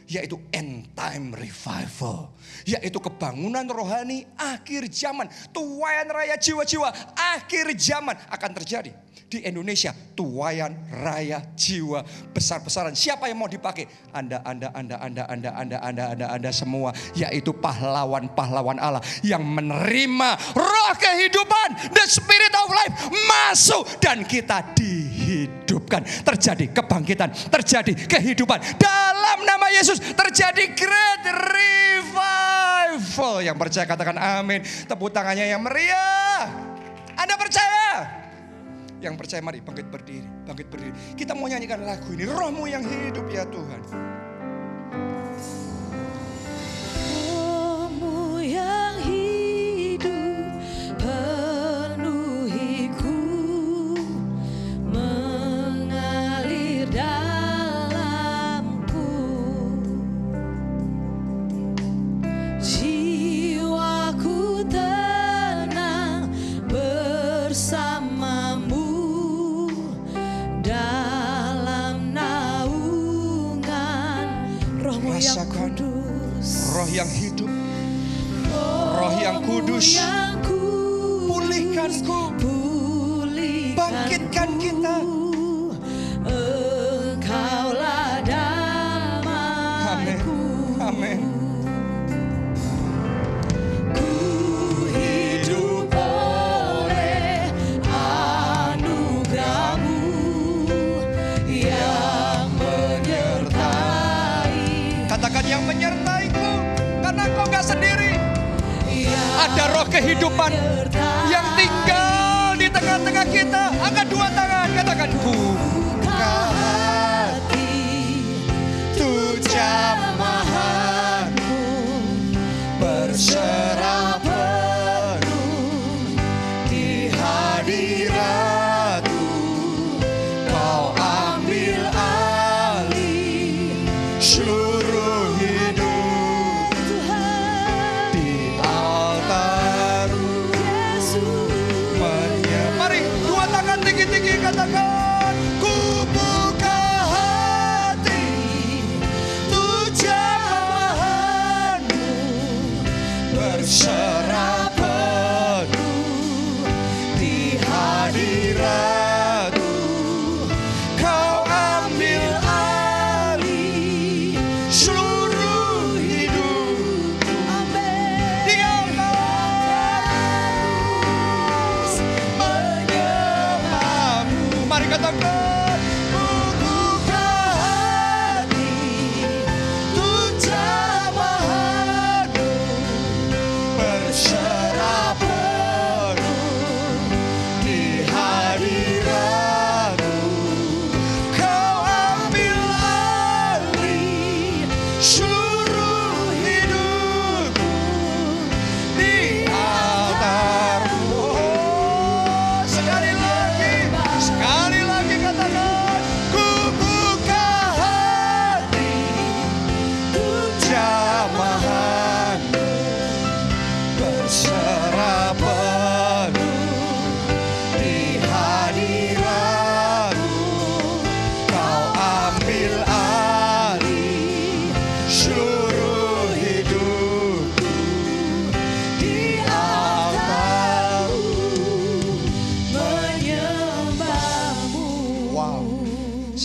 Yaitu end time revival. Yaitu kebangunan rohani akhir zaman. Tuayan raya jiwa-jiwa akhir zaman akan terjadi. Di Indonesia tuayan raya jiwa besar-besaran. Siapa yang mau dipakai? Anda, Anda, Anda, Anda, Anda, Anda, Anda, Anda, Anda semua. Yaitu pahlawan-pahlawan Allah yang menerima roh kehidupan. The spirit of life masuk dan kita dihidupkan. Terjadi kebangkitan, terjadi kehidupan. Dalam nama Yesus terjadi great revival. Yang percaya katakan amin. Tepuk tangannya yang meriah. Anda percaya? Yang percaya mari bangkit berdiri, bangkit berdiri. Kita mau nyanyikan lagu ini, rohmu yang hidup ya Tuhan. Yang kudus, pulihkanku, pulihkanku. bangkitkan kita. Kehidupan yang tinggal di tengah-tengah kita. Angkat dua tangan,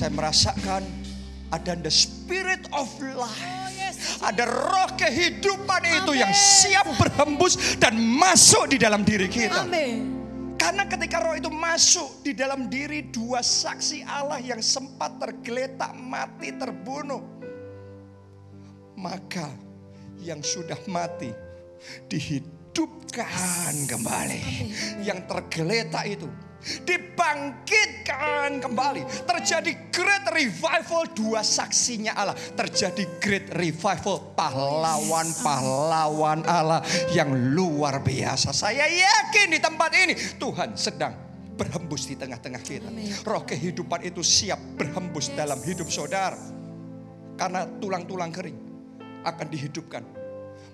saya merasakan ada the spirit of life. Ada roh kehidupan itu yang siap berhembus dan masuk di dalam diri kita. Amin. Karena ketika roh itu masuk di dalam diri dua saksi Allah yang sempat tergeletak mati terbunuh. Maka yang sudah mati dihidupkan kembali. Yang tergeletak itu dibangkitkan kembali. Terjadi great revival dua saksinya Allah. Terjadi great revival pahlawan-pahlawan Allah yang luar biasa. Saya yakin di tempat ini Tuhan sedang berhembus di tengah-tengah kita. Roh kehidupan itu siap berhembus dalam hidup saudara. Karena tulang-tulang kering akan dihidupkan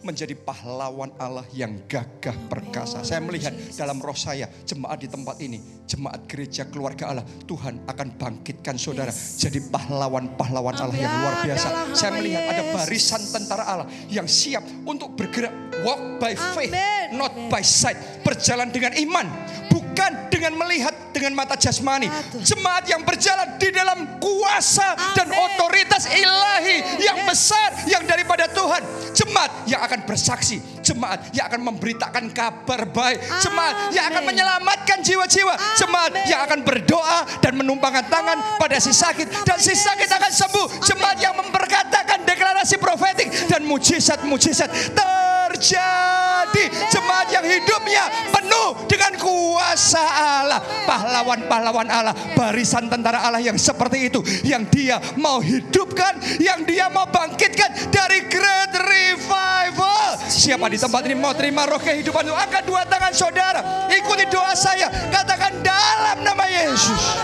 menjadi pahlawan Allah yang gagah perkasa. Saya melihat dalam roh saya jemaat di tempat ini, jemaat gereja keluarga Allah, Tuhan akan bangkitkan saudara jadi pahlawan-pahlawan Allah yang luar biasa. Saya melihat ada barisan tentara Allah yang siap untuk bergerak walk by faith, not by sight, berjalan dengan iman, bukan dengan melihat dengan mata jasmani. Jemaat yang berjalan di dalam kuasa dan otoritas ilahi yang besar yang daripada Tuhan. Jemaat yang akan bersaksi, jemaat yang akan memberitakan kabar baik, jemaat yang akan menyelamatkan jiwa-jiwa, jemaat yang akan berdoa dan menumpangkan tangan pada si sakit. Dan si sakit akan sembuh. Jemaat yang memperkatakan deklarasi profetik dan mujizat-mujizat terjadi. Jemaat yang hidupnya penuh dengan kuasa Allah, pahlawan-pahlawan Allah, barisan tentara Allah yang seperti itu, yang dia mau hidupkan, yang dia mau bangkitkan dari great revival. Siapa di tempat ini mau terima roh kehidupan itu? Angkat dua tangan saudara, ikuti doa saya, katakan dalam nama Yesus,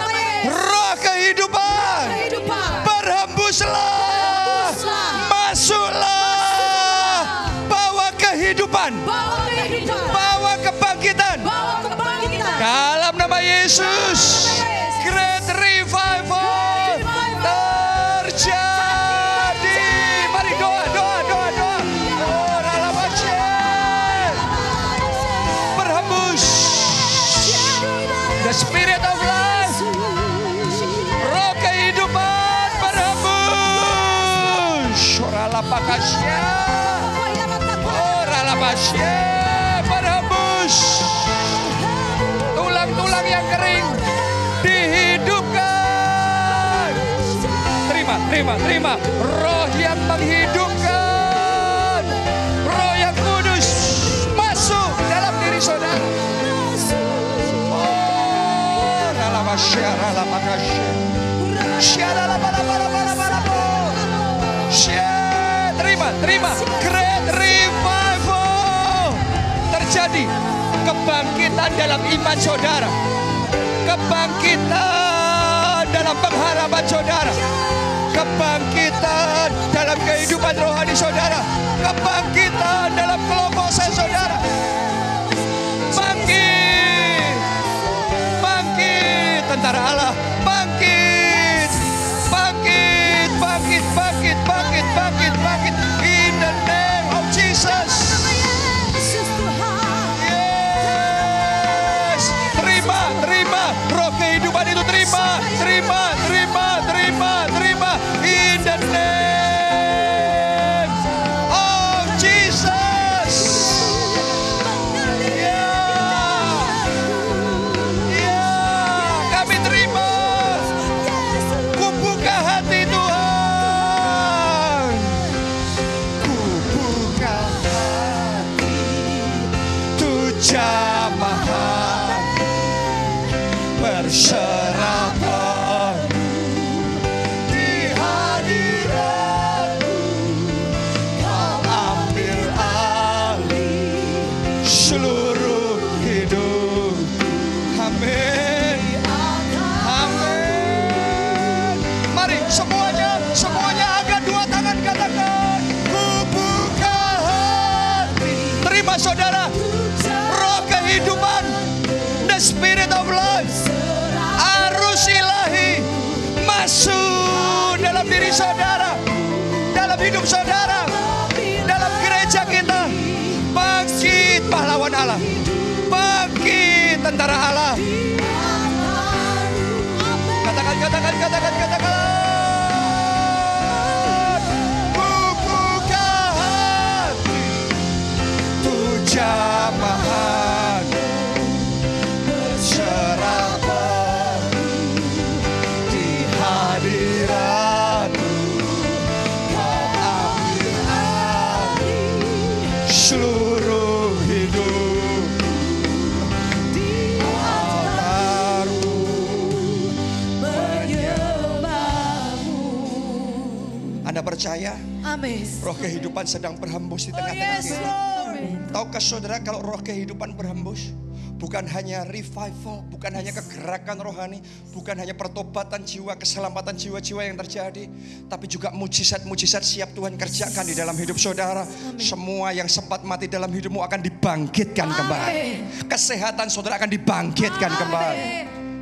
roh kehidupan, berhembuslah, masuklah, bawa kehidupan. Bawa kebangkitan. Dalam nama Yesus, great revival Iya, tulang-tulang yang kering dihidupkan. Terima terima terima. Roh yang menghidupkan. Roh yang kudus masuk dalam diri saudara. Oh dalam terima terima. Great Terjadi kebangkitan dalam iman saudara. Kebangkitan dalam pengharapan saudara. Kebangkitan dalam kehidupan rohani saudara. Kebangkitan dalam kelompok kehidupan itu percaya Amin. roh kehidupan sedang berhembus di Oh tengah-tengah yes kita? Tahukah saudara kalau roh kehidupan berhembus bukan hanya revival, bukan hanya kegerakan rohani, bukan hanya pertobatan jiwa, keselamatan jiwa-jiwa yang terjadi, tapi juga mujizat-mujizat siap Tuhan kerjakan di dalam hidup saudara. Semua yang sempat mati dalam hidupmu akan dibangkitkan kembali. Kesehatan saudara akan dibangkitkan kembali.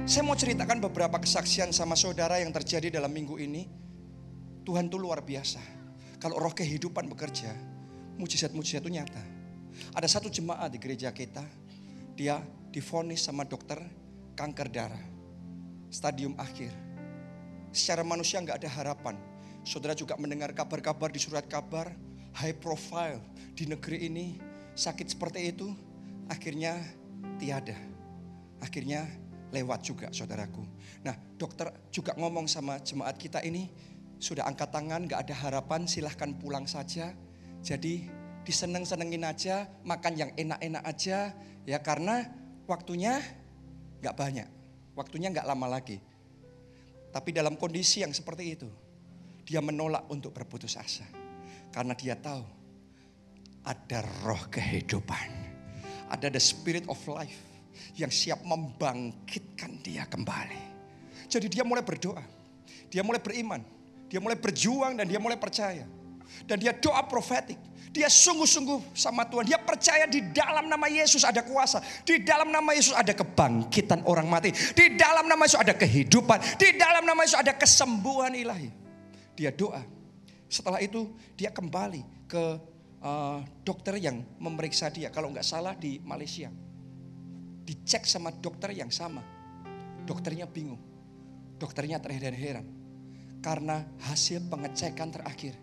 Saya mau ceritakan beberapa kesaksian sama saudara yang terjadi dalam minggu ini. Tuhan itu luar biasa. Kalau roh kehidupan bekerja, mujizat-mujizat itu nyata. Ada satu jemaat di gereja kita, dia difonis sama dokter kanker darah. Stadium akhir. Secara manusia nggak ada harapan. Saudara juga mendengar kabar-kabar di surat kabar, high profile di negeri ini, sakit seperti itu, akhirnya tiada. Akhirnya lewat juga saudaraku. Nah dokter juga ngomong sama jemaat kita ini, sudah angkat tangan, gak ada harapan, silahkan pulang saja. Jadi diseneng-senengin aja, makan yang enak-enak aja, ya karena waktunya gak banyak, waktunya gak lama lagi. Tapi dalam kondisi yang seperti itu, dia menolak untuk berputus asa. Karena dia tahu ada roh kehidupan, ada the spirit of life yang siap membangkitkan dia kembali. Jadi dia mulai berdoa, dia mulai beriman, dia mulai berjuang dan dia mulai percaya. Dan dia doa profetik. Dia sungguh-sungguh sama Tuhan. Dia percaya di dalam nama Yesus ada kuasa. Di dalam nama Yesus ada kebangkitan orang mati. Di dalam nama Yesus ada kehidupan. Di dalam nama Yesus ada kesembuhan ilahi. Dia doa. Setelah itu dia kembali ke uh, dokter yang memeriksa dia. Kalau nggak salah di Malaysia. Dicek sama dokter yang sama. Dokternya bingung. Dokternya terheran-heran. Karena hasil pengecekan terakhir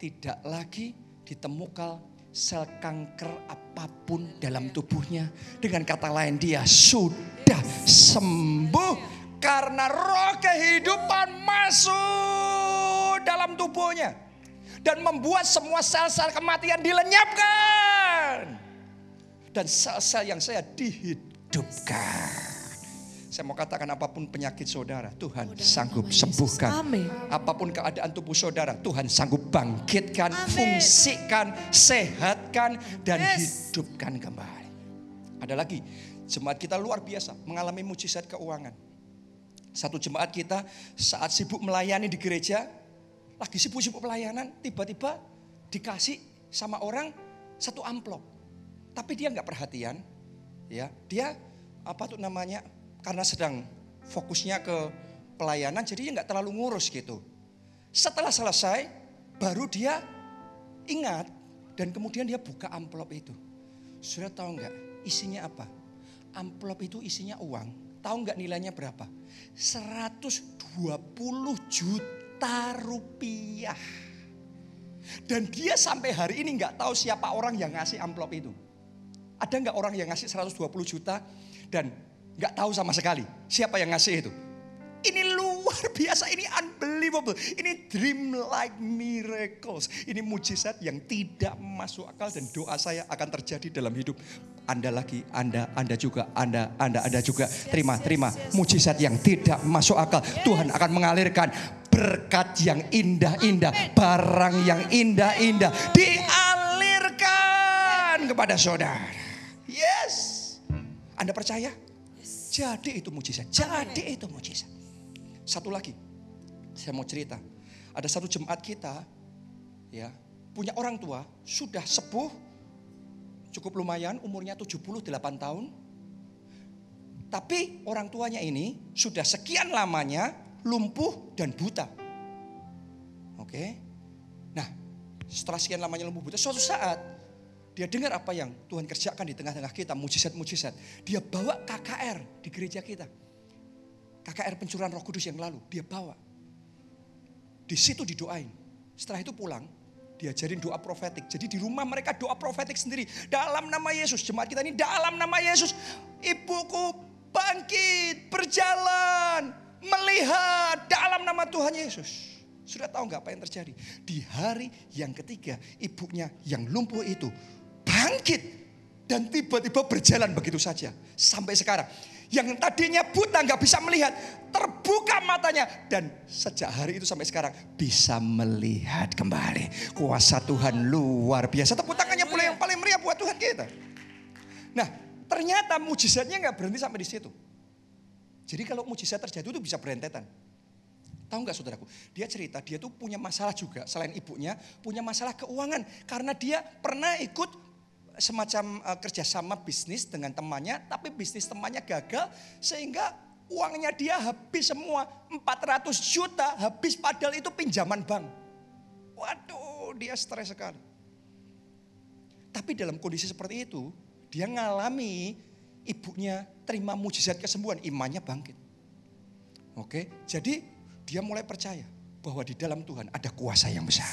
tidak lagi ditemukan sel kanker apa pun dalam tubuhnya. Dengan kata lain dia sudah sembuh karena roh kehidupan masuk dalam tubuhnya. Dan membuat semua sel-sel kematian dilenyapkan. Dan sel-sel yang saya dihidupkan. Saya mau katakan apa pun penyakit saudara, Tuhan sanggup sembuhkan. Amin. Apa pun keadaan tubuh saudara, Tuhan sanggup bangkitkan, Amin. fungsikan, sehatkan, dan Yes. hidupkan kembali. Ada lagi, jemaat kita luar biasa mengalami mujizat keuangan. Satu jemaat kita saat sibuk melayani di gereja, lagi sibuk-sibuk pelayanan, tiba-tiba dikasih sama orang satu amplop. Tapi dia nggak perhatian, ya dia apa tuh namanya karena sedang fokusnya ke pelayanan, jadi dia nggak terlalu ngurus gitu. Setelah selesai, baru dia ingat dan kemudian dia buka amplop itu. Sudah tahu nggak isinya apa? Amplop itu isinya uang. Tahu nggak nilainya berapa? 120 juta rupiah. Dan dia sampai hari ini nggak tahu siapa orang yang ngasih amplop itu. Ada nggak orang yang ngasih 120 juta dan nggak tahu sama sekali siapa yang ngasih itu? Ini luar biasa, ini unbelievable. Ini dream like miracles. Ini mujizat yang tidak masuk akal dan doa saya akan terjadi dalam hidup Anda lagi, Anda, Anda juga, Anda, Anda, Anda juga. Terima, terima. Mujizat yang tidak masuk akal. Tuhan akan mengalirkan berkat yang indah-indah, barang yang indah-indah dialirkan kepada saudara. Yes. Anda percaya? Jadi itu mujizat. Jadi itu mujizat. Satu lagi, saya mau cerita. Ada satu jemaat kita, ya, punya orang tua, sudah sepuh, cukup lumayan, umurnya 78 tahun. Tapi orang tuanya ini sudah sekian lamanya lumpuh dan buta. Oke. Nah, setelah sekian lamanya lumpuh buta, suatu saat dia dengar apa yang Tuhan kerjakan di tengah-tengah kita, mujizat-mujizat. Dia bawa KKR di gereja kita. KKR pencurahan roh kudus yang lalu, dia bawa. Di situ didoain. Setelah itu pulang, diajarin doa profetik. Jadi di rumah mereka doa profetik sendiri. Dalam nama Yesus, jemaat kita ini dalam nama Yesus. Ibuku bangkit, berjalan, melihat dalam nama Tuhan Yesus. Sudah tahu nggak apa yang terjadi? Di hari yang ketiga, ibunya yang lumpuh itu bangkit dan tiba-tiba berjalan begitu saja sampai sekarang. Yang tadinya buta nggak bisa melihat, terbuka matanya dan sejak hari itu sampai sekarang bisa melihat kembali. Kuasa Tuhan luar biasa. Tepuk tangannya pula yang paling meriah buat Tuhan kita. Nah, ternyata mujizatnya nggak berhenti sampai di situ. Jadi kalau mujizat terjadi itu bisa berentetan. Tahu nggak saudaraku? Dia cerita dia tuh punya masalah juga selain ibunya punya masalah keuangan karena dia pernah ikut semacam uh, kerjasama bisnis dengan temannya, tapi bisnis temannya gagal sehingga uangnya dia habis semua 400 juta habis padahal itu pinjaman bank. Waduh, dia stres sekali. Tapi dalam kondisi seperti itu, dia ngalami ibunya terima mujizat kesembuhan, imannya bangkit. Oke, jadi dia mulai percaya bahwa di dalam Tuhan ada kuasa yang besar.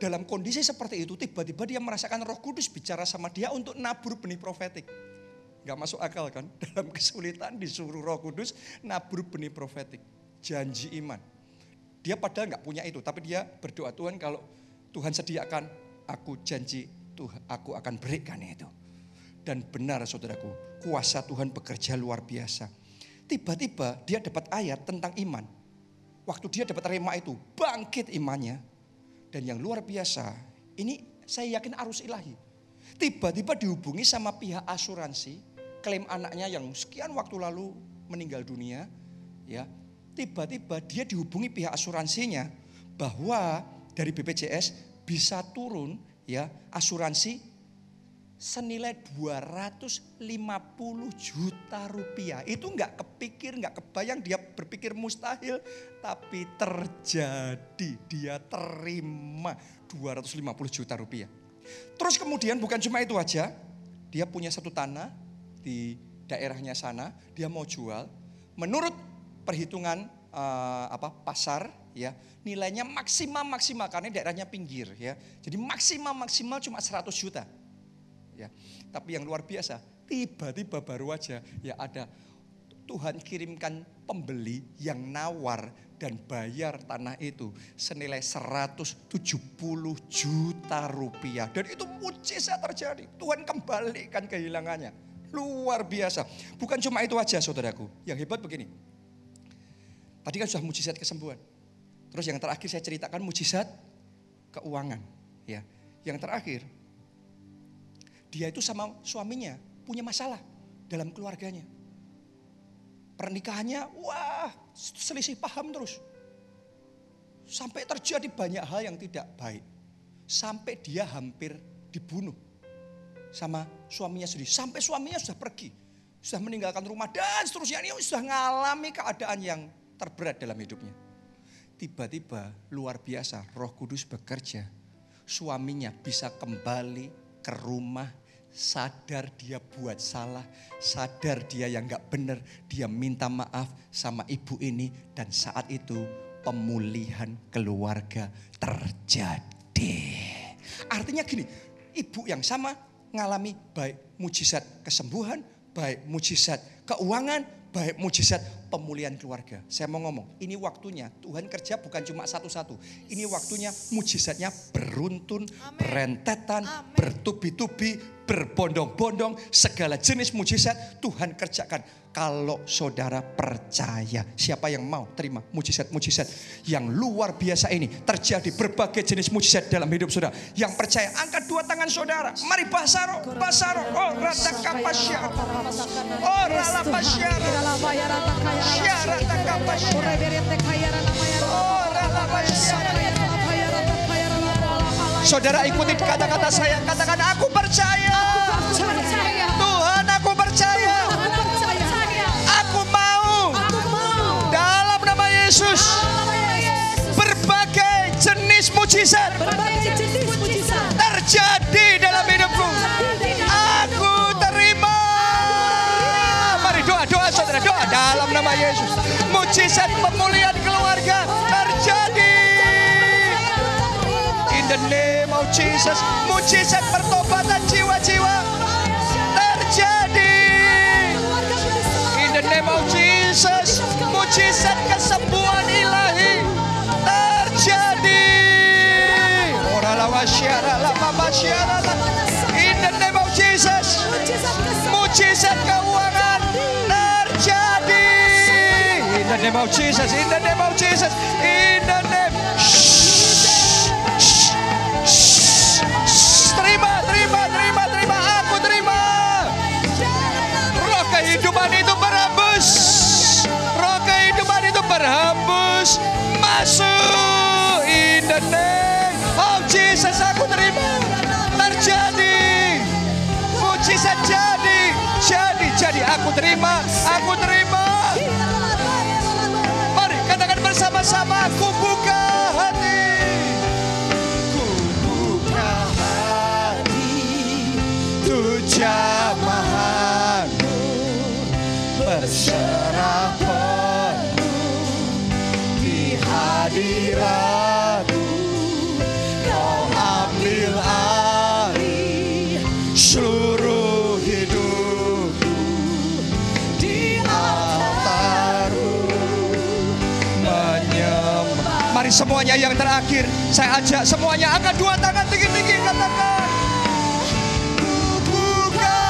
Dalam kondisi seperti itu, tiba-tiba dia merasakan roh kudus bicara sama dia untuk nabur benih profetik. Gak masuk akal kan? Dalam kesulitan disuruh roh kudus nabur benih profetik. Janji iman. Dia padahal gak punya itu, tapi dia berdoa Tuhan kalau Tuhan sediakan, aku janji Tuhan, aku akan berikan itu. Dan benar saudaraku, kuasa Tuhan bekerja luar biasa. Tiba-tiba dia dapat ayat tentang iman. Waktu dia dapat rema itu, bangkit imannya. Dan yang luar biasa, ini saya yakin arus ilahi. Tiba-tiba dihubungi sama pihak asuransi, klaim anaknya yang sekian waktu lalu meninggal dunia, ya. Tiba-tiba dia dihubungi pihak asuransinya bahwa dari BPJS bisa turun ya asuransi senilai 250 juta rupiah. Itu nggak kepikir, nggak kebayang dia berpikir mustahil, tapi terjadi. Dia terima 250 juta rupiah. Terus kemudian bukan cuma itu aja, dia punya satu tanah di daerahnya sana, dia mau jual. Menurut perhitungan uh, apa pasar ya nilainya maksimal maksimal karena daerahnya pinggir ya. Jadi maksimal maksimal cuma 100 juta ya. Tapi yang luar biasa, tiba-tiba baru aja ya ada Tuhan kirimkan pembeli yang nawar dan bayar tanah itu senilai 170 juta rupiah. Dan itu mujizat terjadi. Tuhan kembalikan kehilangannya. Luar biasa. Bukan cuma itu aja saudaraku. Yang hebat begini. Tadi kan sudah mujizat kesembuhan. Terus yang terakhir saya ceritakan mujizat keuangan. Ya, yang terakhir dia itu sama suaminya punya masalah dalam keluarganya. Pernikahannya, wah selisih paham terus. Sampai terjadi banyak hal yang tidak baik. Sampai dia hampir dibunuh sama suaminya sendiri. Sampai suaminya sudah pergi. Sudah meninggalkan rumah dan seterusnya. Ini sudah mengalami keadaan yang terberat dalam hidupnya. Tiba-tiba luar biasa roh kudus bekerja. Suaminya bisa kembali ke rumah sadar dia buat salah, sadar dia yang gak benar, dia minta maaf sama ibu ini dan saat itu pemulihan keluarga terjadi. Artinya gini, ibu yang sama ngalami baik mujizat kesembuhan, baik mujizat keuangan, baik mujizat pemulihan keluarga. Saya mau ngomong, ini waktunya Tuhan kerja bukan cuma satu-satu. Ini waktunya mujizatnya beruntun, berentetan, bertubi-tubi, berbondong-bondong, segala jenis mujizat Tuhan kerjakan. Kalau saudara percaya, siapa yang mau terima mujizat-mujizat yang luar biasa ini terjadi berbagai jenis mujizat dalam hidup saudara. Yang percaya, angkat dua tangan saudara. Mari basaro, basaro, oh rata kapasya, oh rala pasya, Saudara ikuti kata-kata saya, katakan aku percaya. Tuhan aku percaya. Aku mau. Dalam nama Yesus. Berbagai jenis mujizat terjadi dalam hidupku. Dalam nama Yesus. Mujizat pemulihan keluarga terjadi. In the name of Jesus, mujizat pertobatan jiwa-jiwa terjadi. In the name of Jesus, mujizat kesembuhan ilahi terjadi. In the name of Jesus, mujizat the name of Jesus, in the name of Jesus, in the name. Shh, shh, shh. Terima, terima, terima, terima. Aku terima. Roh kehidupan itu berhembus. Roh kehidupan itu berhembus. Masuk. In the name of Jesus aku terima. Terjadi. Mujizat jadi. Jadi, jadi aku terima. Aku terima. Bersama-sama. Aku buka hati. Ku buka hati. Tuh jamahanmu berserah penuh di hadiratmu semuanya yang terakhir. Saya ajak semuanya angkat dua tangan tinggi-tinggi katakan. Buka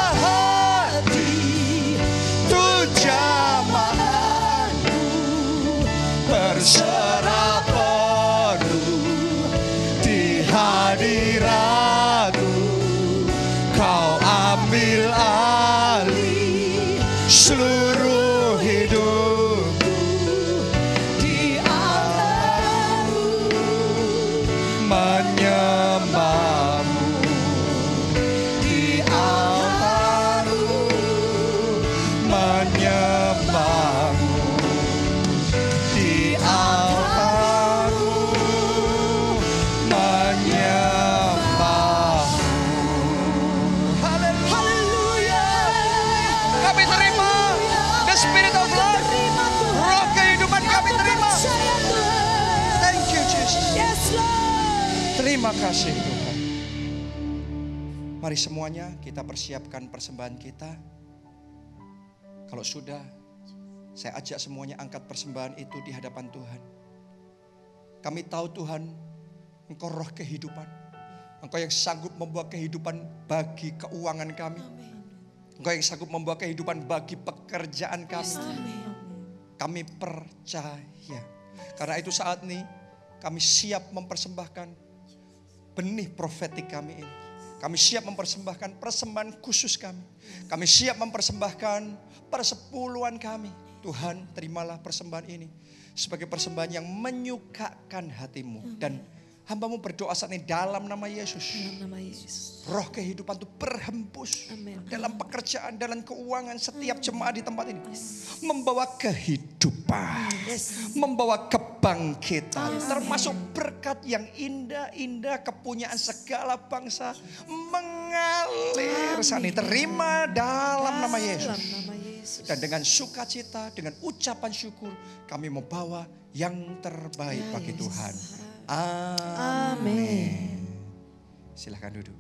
Mari semuanya kita persiapkan persembahan kita. Kalau sudah, saya ajak semuanya angkat persembahan itu di hadapan Tuhan. Kami tahu Tuhan, Engkau roh kehidupan. Engkau yang sanggup membawa kehidupan bagi keuangan kami. Engkau yang sanggup membawa kehidupan bagi pekerjaan kami. Kami percaya. Karena itu saat ini kami siap mempersembahkan benih profetik kami ini. Kami siap mempersembahkan persembahan khusus kami. Kami siap mempersembahkan persepuluhan kami. Tuhan terimalah persembahan ini sebagai persembahan yang menyukakan hatimu. Dan hambamu berdoa saat ini dalam nama Yesus. Dalam nama Yesus. Roh kehidupan itu berhembus Amin. dalam pekerjaan, dalam keuangan setiap jemaat di tempat ini. Membawa kehidupan, membawa kebangkitan, termasuk berkat yang indah-indah, kepunyaan segala bangsa mengalir saat ini. Terima dalam nama Yesus. Dalam nama Yesus. Dan dengan sukacita, dengan ucapan syukur, kami membawa yang terbaik bagi Tuhan. Amin. Silahkan duduk.